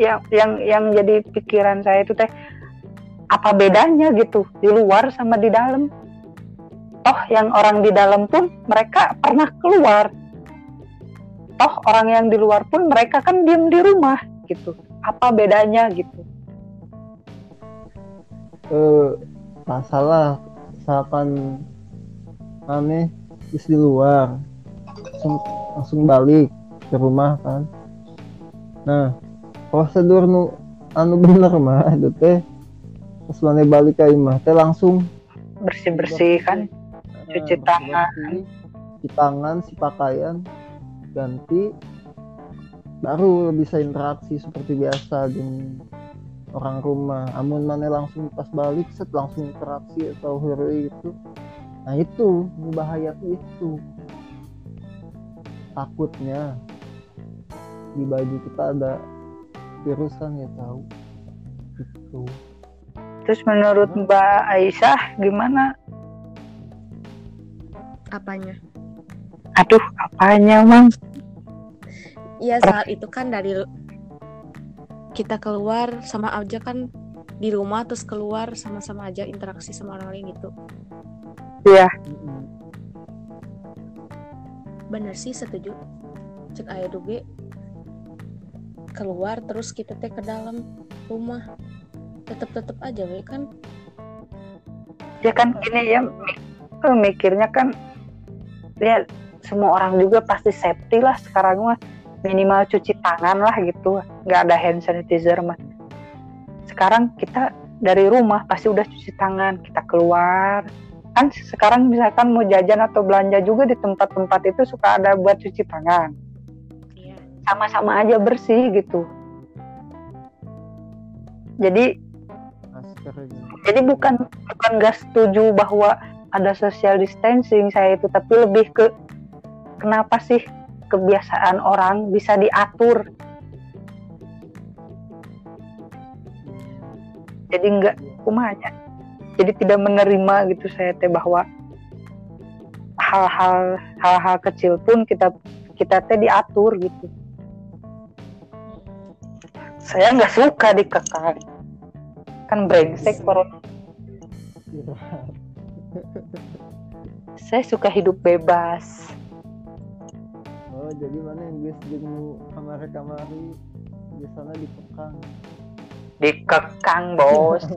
yang yang yang jadi pikiran saya itu teh apa bedanya gitu di luar sama di dalam? Toh yang orang di dalam pun mereka pernah keluar. Toh orang yang di luar pun mereka kan diem di rumah gitu. Apa bedanya gitu? Eh masalah misalkan aneh di luar. Langsung langsung balik ke rumah kan nah prosedur nu anu bener mah itu teh pas mana balik ke imah teh langsung bersih bersih kan? Eh, Cuci tangan. cuci tangan si pakaian ganti baru bisa interaksi seperti biasa dengan orang rumah. Amun mana langsung pas balik set langsung interaksi atau hurry itu nah itu bahaya itu. Takutnya di baju kita ada virus kan ya tahu gitu Terus menurut Mbak Aisyah gimana? apanya Aduh, apanya, Mang? Iya saat itu kan dari kita keluar sama aja kan di rumah terus keluar sama-sama aja interaksi sama orang lain gitu. Iya. Bener sih setuju. Cek aya duge keluar terus kita teh ke dalam rumah. Tetep tetep aja we kan? Ya kan gini ya mi- mikirnya kan lihat semua orang juga pasti safety lah sekarang mah. Minimal cuci tangan lah gitu nggak ada hand sanitizer mah. Sekarang kita dari rumah pasti udah cuci tangan kita keluar. Kan sekarang misalkan mau jajan atau belanja juga di tempat-tempat itu suka ada buat cuci tangan sama-sama aja bersih gitu. Jadi gitu. jadi bukan bukan nggak setuju bahwa ada social distancing saya itu tapi lebih ke kenapa sih kebiasaan orang bisa diatur? Jadi nggak kumanya. Jadi tidak menerima gitu saya teh bahwa hal-hal hal-hal kecil pun kita kita teh diatur gitu saya nggak suka dikekang kan brengsek corona. Saya suka hidup bebas. Oh jadi mana yang guys jenguk kamar-kamari di sana dipekang dikekang bos.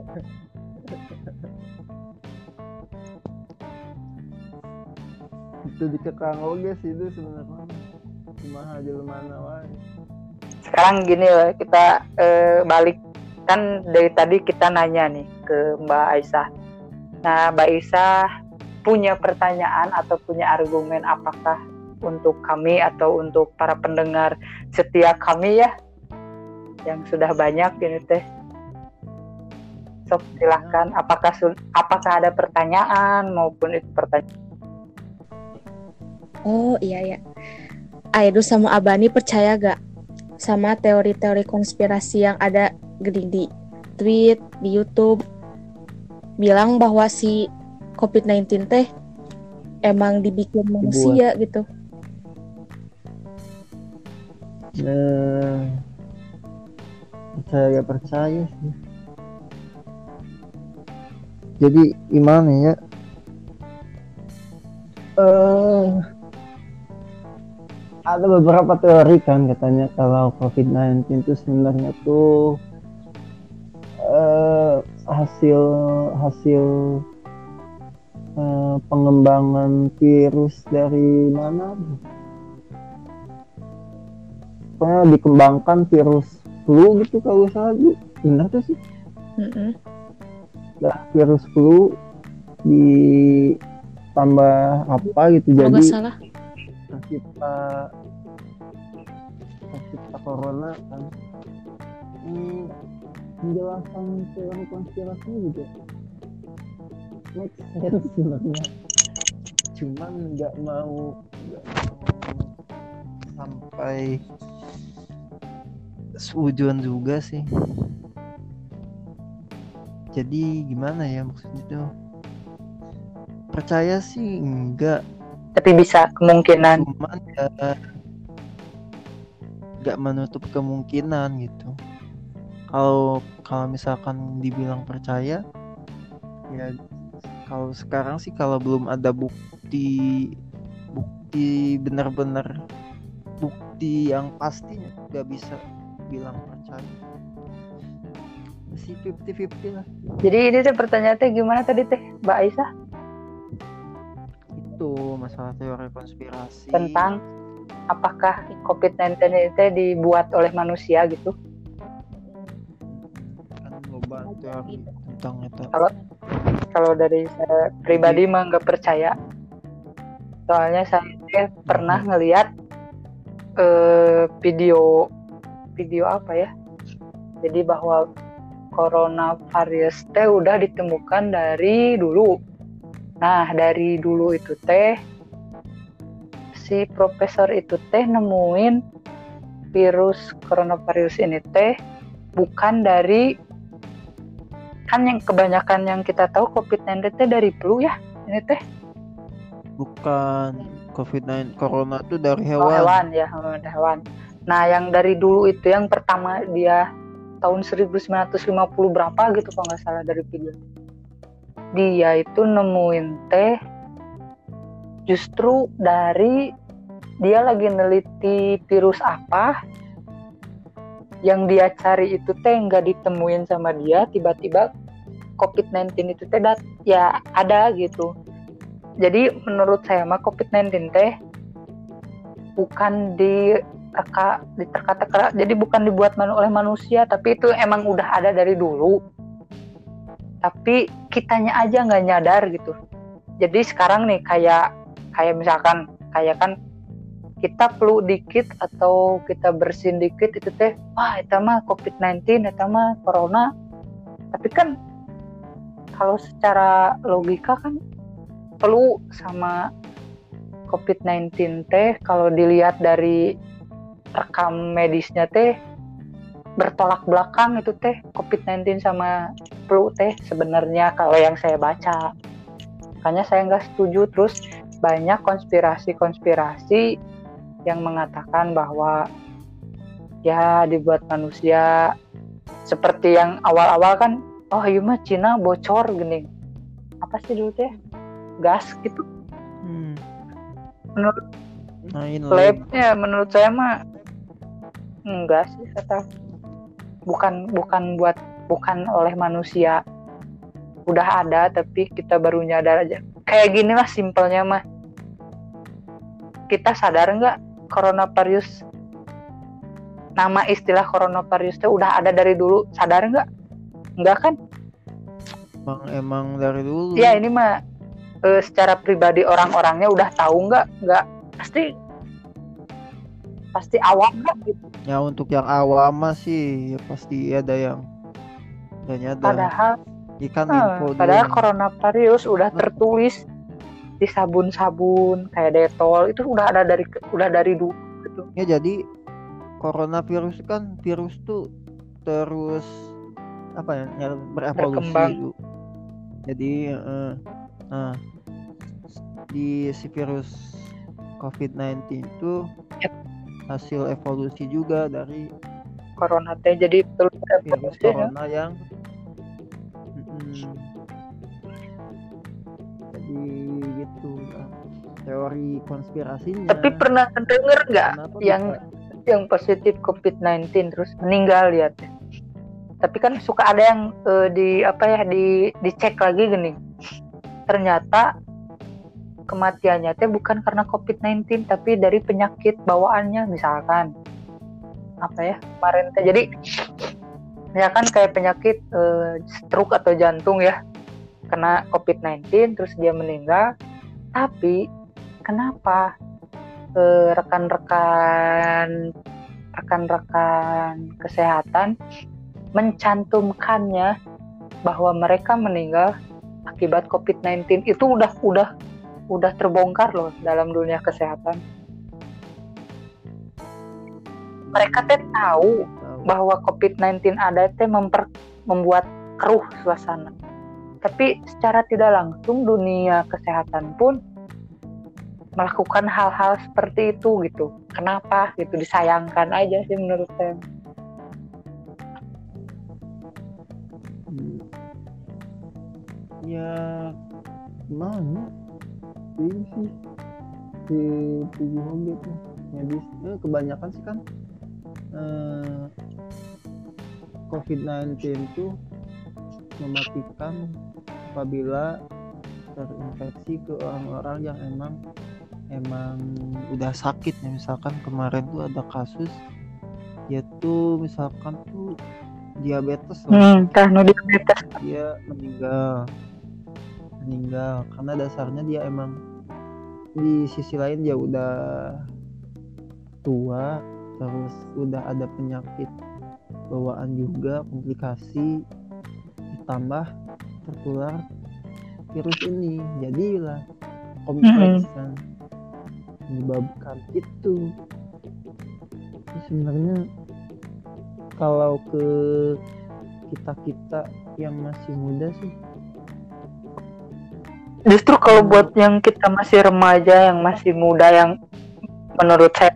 Itu dikekang oke sih itu sebenarnya. Cuma aja mana wae sekarang gini lah kita eh, balik. Kan dari tadi kita nanya nih ke Mbak Aisyah. Nah Mbak Aisyah punya pertanyaan atau punya argumen apakah untuk kami atau untuk para pendengar setia kami ya? Yang sudah banyak ini teh. Sok silahkan apakah apakah ada pertanyaan maupun itu pertanyaan oh iya ya Aedu sama Abani percaya gak sama teori-teori konspirasi yang ada gede di tweet di YouTube bilang bahwa si COVID-19 teh emang dibikin manusia gitu. Nah percaya gak percaya sih. Jadi gimana ya? Eh ada beberapa teori kan katanya kalau COVID-19 itu sebenarnya tuh eh, hasil hasil eh, pengembangan virus dari mana pokoknya dikembangkan virus flu gitu kalau salah Bu. benar tuh sih Mm-mm. Nah, virus flu ditambah apa gitu jadi salah tercipta tercipta corona kan. Hmm, penjelasan teori konspirasinya juga make sense sebenarnya. Cuman nggak mau mau sampai seujuan juga sih. Jadi gimana ya maksudnya tuh? Percaya sih enggak tapi bisa kemungkinan. Cuman ya nggak menutup kemungkinan gitu. Kalau kalau misalkan dibilang percaya ya kalau sekarang sih kalau belum ada bukti bukti benar-benar bukti yang pasti nggak bisa bilang percaya. Masih 50-50 lah. Jadi ini teh pertanyaannya gimana tadi teh? Mbak Aisyah itu masalah teori konspirasi. Tentang apakah COVID-19 itu dibuat oleh manusia gitu? Kan loba teori tentang itu. Kalau kalau dari saya pribadi mah nggak percaya. Soalnya saya pernah ngelihat eh, video video apa ya? Jadi bahwa coronavirus teh udah ditemukan dari dulu nah dari dulu itu teh si profesor itu teh nemuin virus coronavirus ini teh bukan dari kan yang kebanyakan yang kita tahu COVID-19 teh dari flu ya ini teh? Bukan COVID-19 corona tuh dari oh, hewan. hewan ya oh, hewan. Nah yang dari dulu itu yang pertama dia tahun 1950 berapa gitu kalau nggak salah dari video dia itu nemuin teh justru dari dia lagi neliti virus apa yang dia cari itu teh nggak ditemuin sama dia tiba-tiba COVID-19 itu teh dat ya ada gitu. Jadi menurut saya mah COVID-19 teh bukan di diterka-teka jadi bukan dibuat oleh manusia tapi itu emang udah ada dari dulu tapi kitanya aja nggak nyadar gitu. Jadi sekarang nih kayak kayak misalkan kayak kan kita flu dikit atau kita bersin dikit itu teh wah itu mah COVID-19 itu mah corona. Tapi kan kalau secara logika kan flu sama COVID-19 teh kalau dilihat dari rekam medisnya teh bertolak belakang itu teh COVID-19 sama flu teh sebenarnya kalau yang saya baca. Makanya saya nggak setuju. Terus banyak konspirasi-konspirasi yang mengatakan bahwa ya dibuat manusia seperti yang awal-awal kan oh iya mah Cina bocor gini. Apa sih dulu teh? Gas gitu. Hmm. menurut Nah, labnya menurut saya mah enggak sih kata bukan bukan buat bukan oleh manusia. Udah ada tapi kita baru nyadar aja. Kayak gini lah simpelnya mah. Kita sadar nggak coronavirus nama istilah coronavirus itu udah ada dari dulu. Sadar nggak? Nggak kan? Emang emang dari dulu. ya ini mah eh, secara pribadi orang-orangnya udah tahu nggak? Nggak. Pasti pasti awam gitu Ya untuk yang awam sih ya pasti ada yang dan nyadar. padahal Ikan eh, info padahal coronavirus udah tertulis di sabun-sabun kayak detol itu udah ada dari udah dari dulu gitu Ya jadi coronavirus kan virus tuh terus apa ya, ya berevolusi Berkembang. itu. Jadi eh, nah di si virus COVID-19 itu. Hasil evolusi juga dari corona teh jadi virus evolusi ya. corona yang Mm-mm. jadi gitu lah. teori konspirasinya tapi pernah denger nggak yang- bisa- yang positif COVID-19 terus meninggal lihat tapi kan suka ada yang eh, di apa ya di dicek lagi gini ternyata kematiannya teh bukan karena COVID-19 tapi dari penyakit bawaannya misalkan. Apa ya kemarin teh jadi misalkan kayak penyakit eh, stroke atau jantung ya. Kena COVID-19 terus dia meninggal. Tapi kenapa eh, rekan-rekan rekan-rekan kesehatan mencantumkannya bahwa mereka meninggal akibat COVID-19 itu udah udah udah terbongkar loh dalam dunia kesehatan. Mereka teh tahu bahwa COVID-19 ada teh memper, membuat keruh suasana. Tapi secara tidak langsung dunia kesehatan pun melakukan hal-hal seperti itu gitu. Kenapa gitu disayangkan aja sih menurut saya. Hmm. ya gimana ini sih. Di tubuh gitu medis eh, kebanyakan sih kan eh, COVID-19 itu mematikan apabila terinfeksi ke orang-orang yang emang emang udah sakit ya. Misalkan kemarin tuh ada kasus yaitu misalkan tuh diabetes lah. Hmm, diabetes. dia meninggal meninggal. Karena dasarnya dia emang di sisi lain dia udah tua terus udah ada penyakit bawaan juga komplikasi ditambah tertular virus ini. Jadilah kompleks kan menyebabkan itu. Sebenarnya kalau ke kita kita yang masih muda sih Justru kalau buat yang kita masih remaja, yang masih muda, yang menurut saya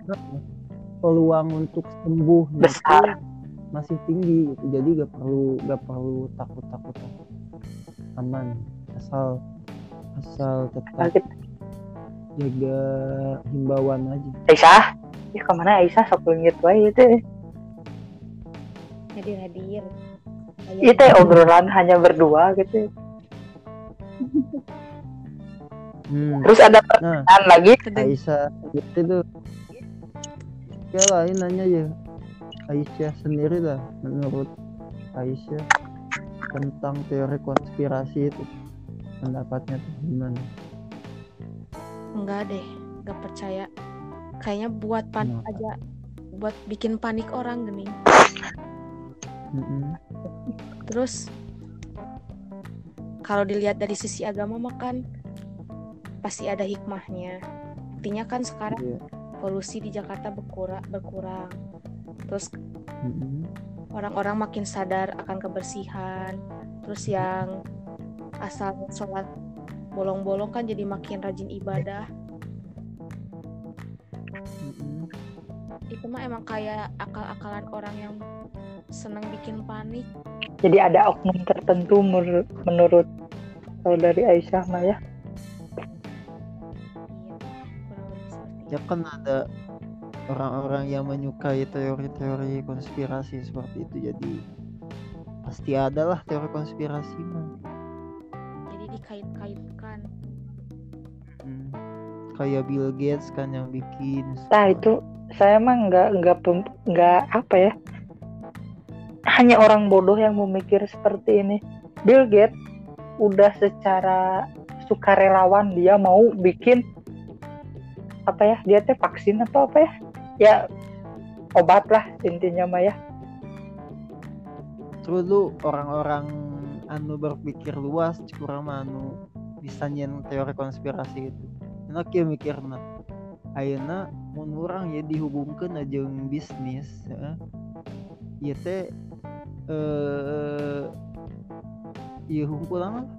peluang untuk sembuh besar. masih tinggi gitu. jadi gak perlu gak perlu takut takut aman asal asal tetap Sakit. jaga himbauan aja Aisyah, ya ke mana Aisyah sok leungit wae itu. hadir hadir Itu obrolan hanya berdua gitu. hmm. Terus ada nah pertanyaan lagi. Aisyah gitu tuh ya lain nanya ya Aisyah sendiri lah menurut Aisyah tentang teori konspirasi itu pendapatnya tuh gimana enggak deh enggak percaya kayaknya buat panik Kenapa? aja buat bikin panik orang gini Mm-mm. terus kalau dilihat dari sisi agama mah kan pasti ada hikmahnya artinya kan sekarang Iya. polusi di Jakarta berkurang berkurang terus Mm-mm. orang-orang makin sadar akan kebersihan terus yang asal sholat bolong-bolong kan jadi makin rajin ibadah Mm-mm. itu mah emang kayak akal-akalan orang yang seneng bikin panik Jadi ada oknum tertentu menurut, menurut saudari Aisyah mah ya kan ada orang-orang yang menyukai teori-teori konspirasi seperti itu jadi pasti ada lah teori konspirasi mah jadi dikait-kaitkan Hmm. kayak Bill Gates kan yang bikin Nah itu saya mah nggak nggak nggak apa ya. Hanya orang bodoh yang memikir seperti ini. Bill Gates udah secara sukarelawan dia mau bikin apa ya dia teh vaksin atau apa ya? Ya obat lah intinya mah ya. Terus lu orang-orang anu berpikir luas kurang anu bisa nyen teori konspirasi itu enak ya ayeuna mun urang ya dihubungkeun aja jeung bisnis ya. Ieu teh eh hungkul mah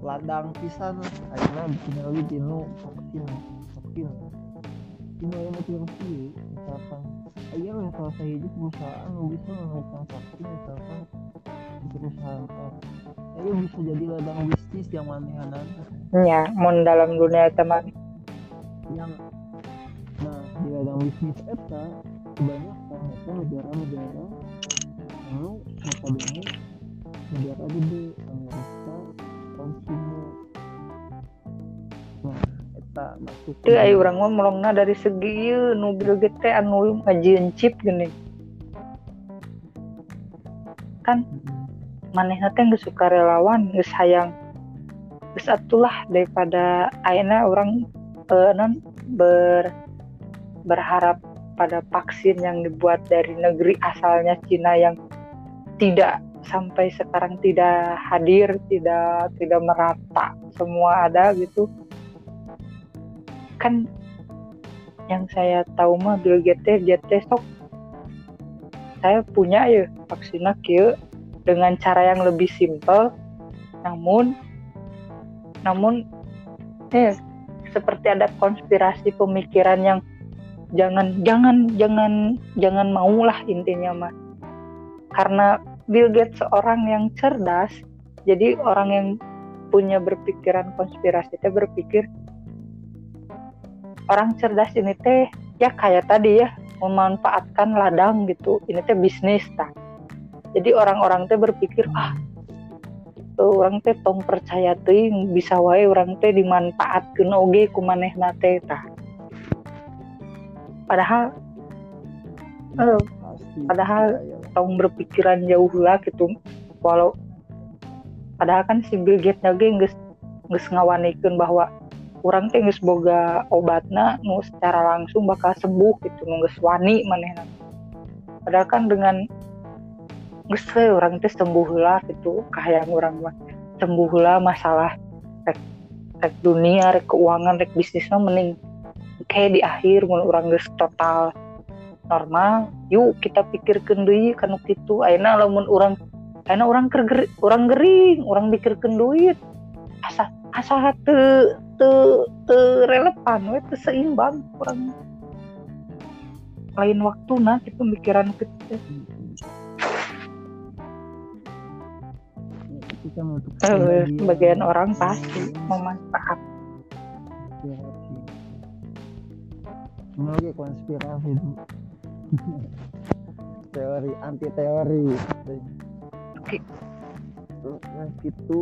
ladang pisan. Ayeuna bikin lagi tinu vaksin tinu aya motivasi misalkan ayo lah kalau saya itu perusahaan bisa memberikan vaksin misalkan di perusahaan A ayo bisa jadi ladang bisnis yang manehanan ya mun dalam dunia teman. Yang nah di ladang bisnis eta kebanyakan itu negara-negara mau notabene negara gede Amerika konsumer orang mah melongna dari segi ieu nu Bill Gates teh anu ngajieun chip gini. Kan manehna teh geus suka relawan geus hayang. Geus atulah daripada ayeuna orang eh, non ber berharap pada vaksin yang dibuat dari negeri asalnya Cina yang tidak sampai sekarang tidak hadir, tidak tidak merata, semua ada gitu. Kan yang saya tahu mah Bill Gates teh sok. Saya punya ya vaksinnya kieu dengan cara yang lebih simpel namun namun eh seperti ada konspirasi pemikiran yang jangan jangan jangan jangan maulah intinya mah. Karena Bill Gates seorang yang cerdas jadi orang yang punya berpikiran konspirasi teh berpikir orang cerdas ini teh ya kayak tadi ya memanfaatkan ladang gitu. Ini teh bisnis tak jadi orang-orang teh berpikir ah tuh orang teh tong percaya teuing bisa wae orang teh dimanfaatkeun oge ku manehna teh tah padahal eh, Padahal- tong berpikiran jauh lah gitu. Walau padahal kan si Bill Gates ge geus geus ngawanikeun bahwa orang teh geus boga obatna nu secara langsung bakal sembuh gitu nu geus wani padahal kan dengan geus orang teh sembuh lah gitu kahayang orang mah. Sembuh lah masalah rek, rek dunia rek keuangan rek bisnisnya mending kayak di akhir mun orang geus total normal yuk kita pikirkan deui kana kitu. Ayeuna lamun urang karena orang kerger orang gering orang mikirkan duit. Asa asa te te te relevan we seimbang orang lain waktu nah itu pemikiran kita Itu kan untuk Eh, sebagian orang pasti memanfaat. Oke, konspirasi itu. teori anti teori. Oke. Nah, gitu.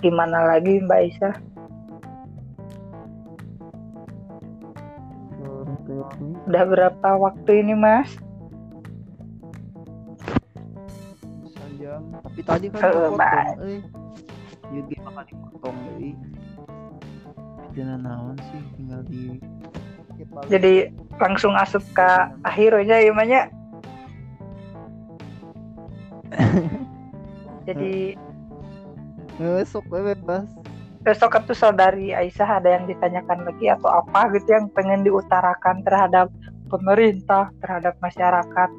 Gimana lagi Mbak Isa udah berapa waktu ini Mas Sejam. Tapi tadi kan Eh, kepotong, Mbak. eh. Yugi bakal dipotong deui. Jangan naon sih tinggal di jadi langsung asup ke akhirnya ya Manya jadi besok bebas. besok itu saudari Aisyah ada yang ditanyakan lagi atau apa gitu yang pengen diutarakan terhadap pemerintah terhadap masyarakat.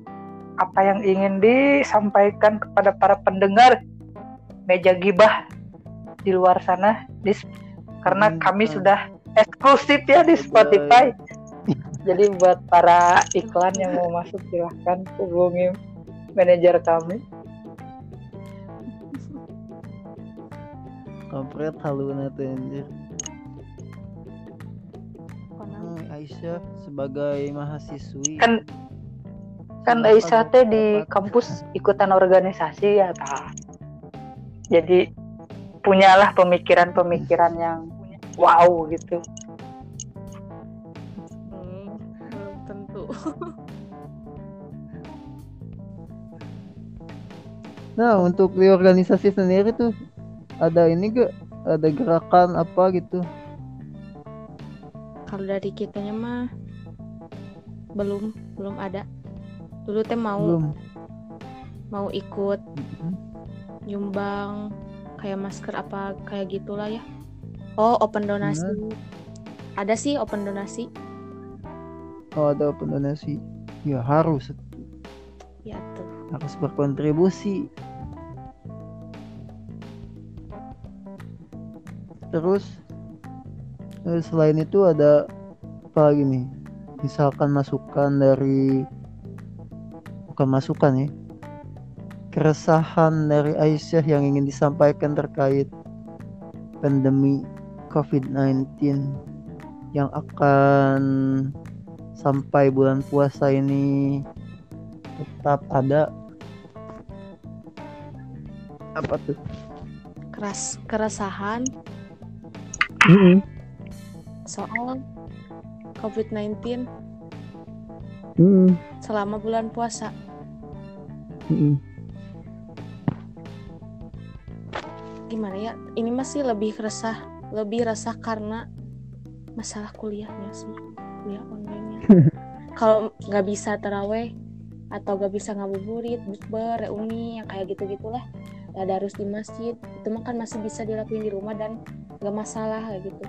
Apa yang ingin disampaikan kepada para pendengar? Meja gibah di luar sana di, karena Hmm, kami ah. sudah eksklusif ya di Spotify. Jadi buat para iklan yang mau masuk silahkan hubungi manajer kami Kampret haluna tuh anjir. Hmm, Aisyah sebagai mahasiswi kan kan Aisyah teh di kampus ikutan organisasi ya tah. Jadi punyalah pemikiran-pemikiran yang wow gitu. Hmm, tentu. Nah, untuk di organisasi sendiri tuh ada ini gak? Ada gerakan apa gitu? Kalau dari kitanya mah belum belum ada. Dulu teh mau Belum. mau ikut Mhm. nyumbang kayak masker apa kayak gitulah ya. Oh, open donasi. Ada sih open donasi. Oh, ada open donasi. Ya harus Ya tuh. harus berkontribusi. Terus eh, selain itu ada apa lagi nih? Misalkan masukan dari bukan masukan ya. Keresahan dari Aisyah yang ingin disampaikan terkait pandemi COVID-19 yang akan sampai bulan puasa ini tetap ada apa tuh? Keras keresahan soal COVID-19 selama bulan puasa. Gimana ya? Ini masih lebih resah, lebih resah karena masalah kuliahnya sih, kuliah online-nya. Kalau nggak bisa teraweh atau nggak bisa ngabuburit, bukber, reuni yang kayak gitu gitulah, ada harus di masjid. Itu mah kan masih bisa dilakuin di rumah dan nggak masalah kayak gitu.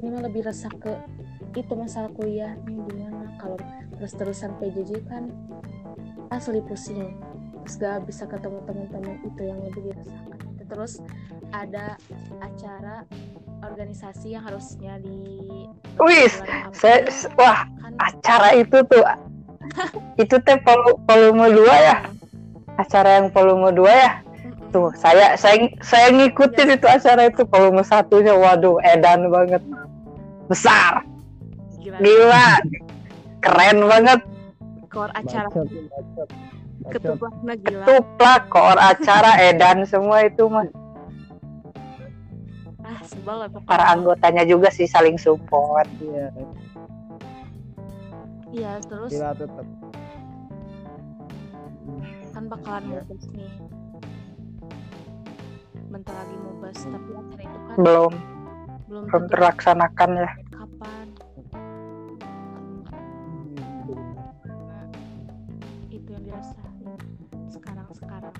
Ini mah lebih resah ke itu masalah kuliahnya gimana? Kalau terus terusan PJJ kan asli pusing. Terus gak bisa ketemu teman-teman itu yang lebih dirasakan terus ada acara organisasi yang harusnya di saya s- wah kan acara itu tuh. Itu teh volu- volume 2 ya? Acara yang volume 2 ya. Tuh saya saya saya ngikutin itu acara itu volume satunya waduh edan banget. Besar. Gila gila. Keren banget. Kor acara. Ketuplaknya gila. Tuplak koor acara edan semua itu mah. Ah sebel para anggotanya juga sih saling support. Iya, iya terus gila tetap. kan bakalan Ya. nih bentar lagi mubas tapi acara itu kan belum. Belum belum tentu terlaksanakan ya. kapan. Itu yang dirasain sekarang sekarang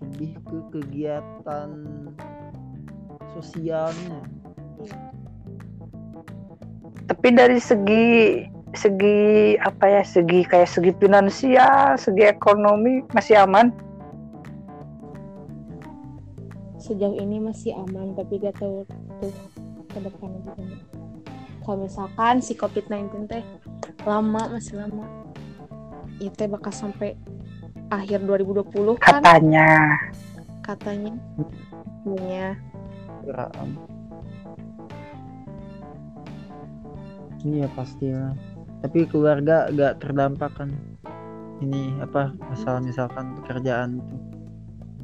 Lebih ke kegiatan sosialnya. tapi dari segi segi apa ya segi kayak segi finansial segi ekonomi masih aman sejauh ini masih aman tapi gak tahu tuh ke depannya gimana kalau misalkan si COVID-19 teh lama masih lama itu teh bakal sampai akhir 2020 kan katanya katanya katanya Geraan. Iya pastilah. Tapi keluarga gak terdampak kan? Ini apa masalah misalkan pekerjaan itu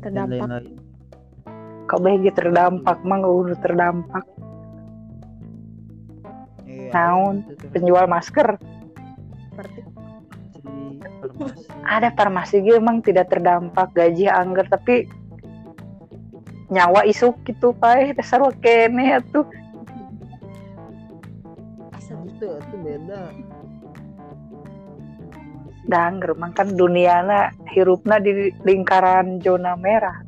dan terdampak lain-lain. Kau bagi terdampak mah nggak udah terdampak. Iya. Naon, tuh. penjual masker. Ada farmasi gitu emang tidak terdampak. Gaji anggar tapi nyawa isuk gitu pae dasar wa kene atuh. Asal itu itu beda. da anggar mah kan duniana hirupna di lingkaran zona merah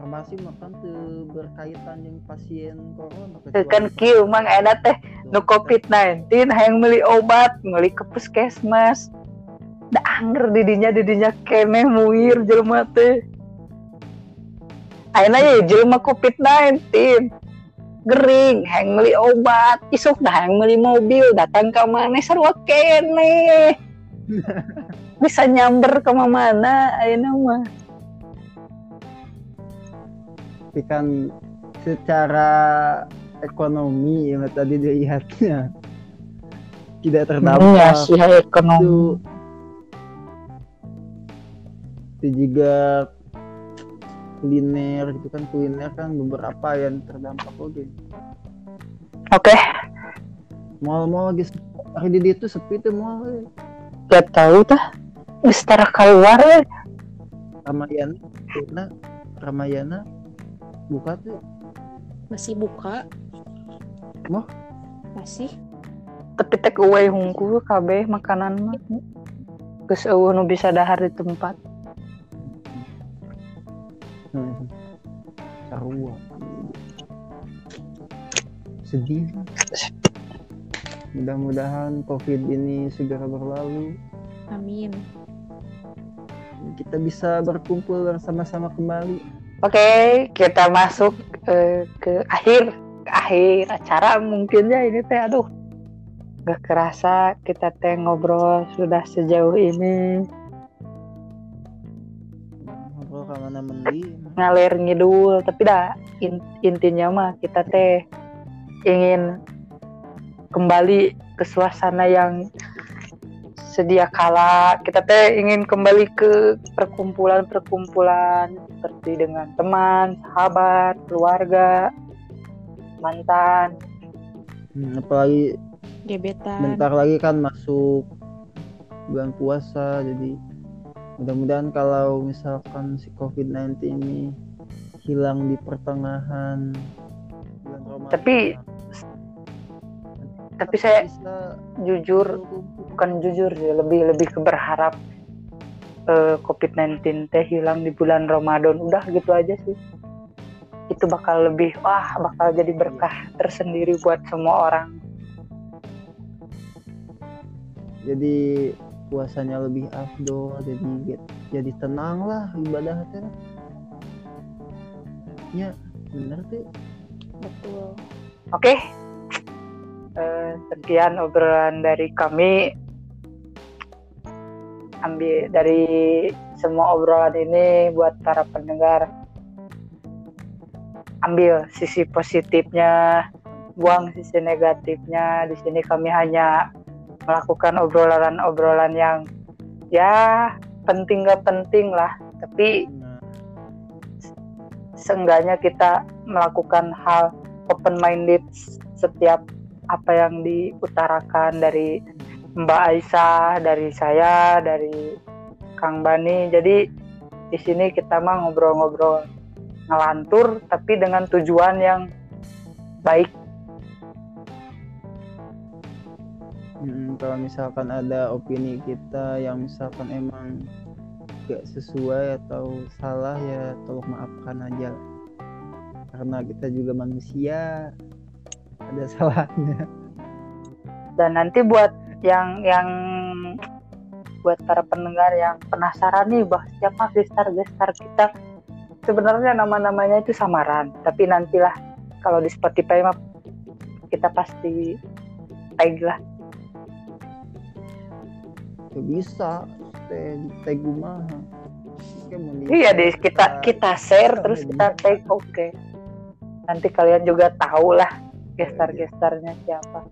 farmasi makan tuh berkaitan dengan pasien corona. Kan kieu mang enak teh nu COVID-19 hayang meuli obat meuli ke puskesmas. Da angger di dinya di dinya keneh muir jelema teh. Ayeuna ya jelema COVID-19. Gering hayang meuli obat. Isuk dah hayang meuli mobil datang ke mana sarua keneh bisa nyamber ke mana ayeuna mah Tapi kan secara ekonomi yang tadi dilihatnya tidak Iya terdampak. sih ekonomi itu itu juga kuliner gitu kan kuliner kan beberapa yang terdampak oke oke mall-mall lagi sepi. hari di itu sepi tuh mall eh. gak tahu tah geus tara keluar we. Ramayana Ramayana buka tuh. Masih buka? Mah? masih? Tapi take away hungkul kabeh makanan mah. Geus eueuh nu bisa dahar di tempat. Hmm. sarua sedih. Mudah-mudahan covid ini segera berlalu. Amin. Kita bisa berkumpul bersama-sama kembali oke kita masuk eh, ke akhir ke akhir acara mungkin ya ini teh. Aduh gak kerasa kita teh ngobrol sudah sejauh ini. Ngobrol ke mana mendi ngalir ngidul tapi dah in- intinya mah kita teh ingin kembali ke suasana yang sedia kala. Kita teh ingin kembali ke perkumpulan-perkumpulan seperti dengan teman, sahabat, keluarga, mantan. Hmm, apalagi gebetan. bentar lagi kan masuk bulan puasa jadi mudah-mudahan kalau misalkan si COVID-19 ini hilang di pertengahan bulan Ramadan. Tapi- tapi saya bisa Jujur bukan jujur sih, lebih lebih ke berharap eh, COVID-19 teh hilang di bulan Ramadan. Udah gitu aja sih. Itu bakal lebih wah bakal jadi berkah tersendiri buat semua orang. jadi puasanya lebih afdol jadi jadi tenang lah ibadah teh ya bener tuh betul Oke. Eh, sekian obrolan dari kami. Ambil dari semua obrolan ini buat para pendengar. Ambil sisi positifnya, buang sisi negatifnya. Di sini kami hanya melakukan obrolan-obrolan yang ya penting gak penting lah. Tapi seenggaknya kita melakukan hal open minded setiap apa yang diutarakan dari Mbak Aisyah, dari saya, dari Kang Bani. Jadi di sini kita mah ngobrol-ngobrol ngelantur tapi dengan tujuan yang baik. mm, kalau misalkan ada opini kita yang misalkan emang gak sesuai atau salah ya tolong maafkan aja karena kita juga manusia ada salahnya. Dan nanti buat yang yang buat para pendengar yang penasaran nih bahwa siapa gestar gestar kita? Sebenarnya nama-namanya itu samaran tapi nantilah kalau di Spotify mah kita pasti tag lah. Ya bisa tag mau di- iya deh kita kita. share terus kita tag oke. Nanti kalian juga tahu lah gestar gestarnya siapa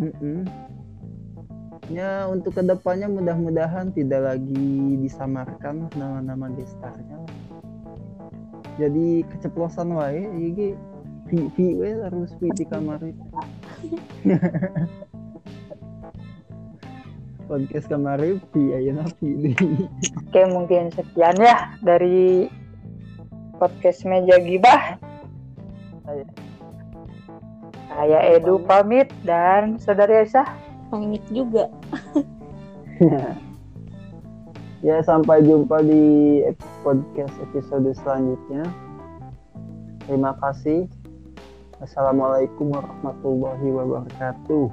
Mm-mm. Ya untuk ke depannya mudah-mudahan tidak lagi disamarkan nama-nama gestarnya. Jadi keceplosan wae, iki vi vi we harus vi di kamar itu. Podcast kamar vi ayeuna vi Oke, mungkin sekian ya dari podcast Meja Gibah. Saya, saya Edu pamit dan saudari Aisyah. pamit juga Ya sampai jumpa di podcast episode selanjutnya. Terima kasih. Assalamualaikum warahmatullahi wabarakatuh.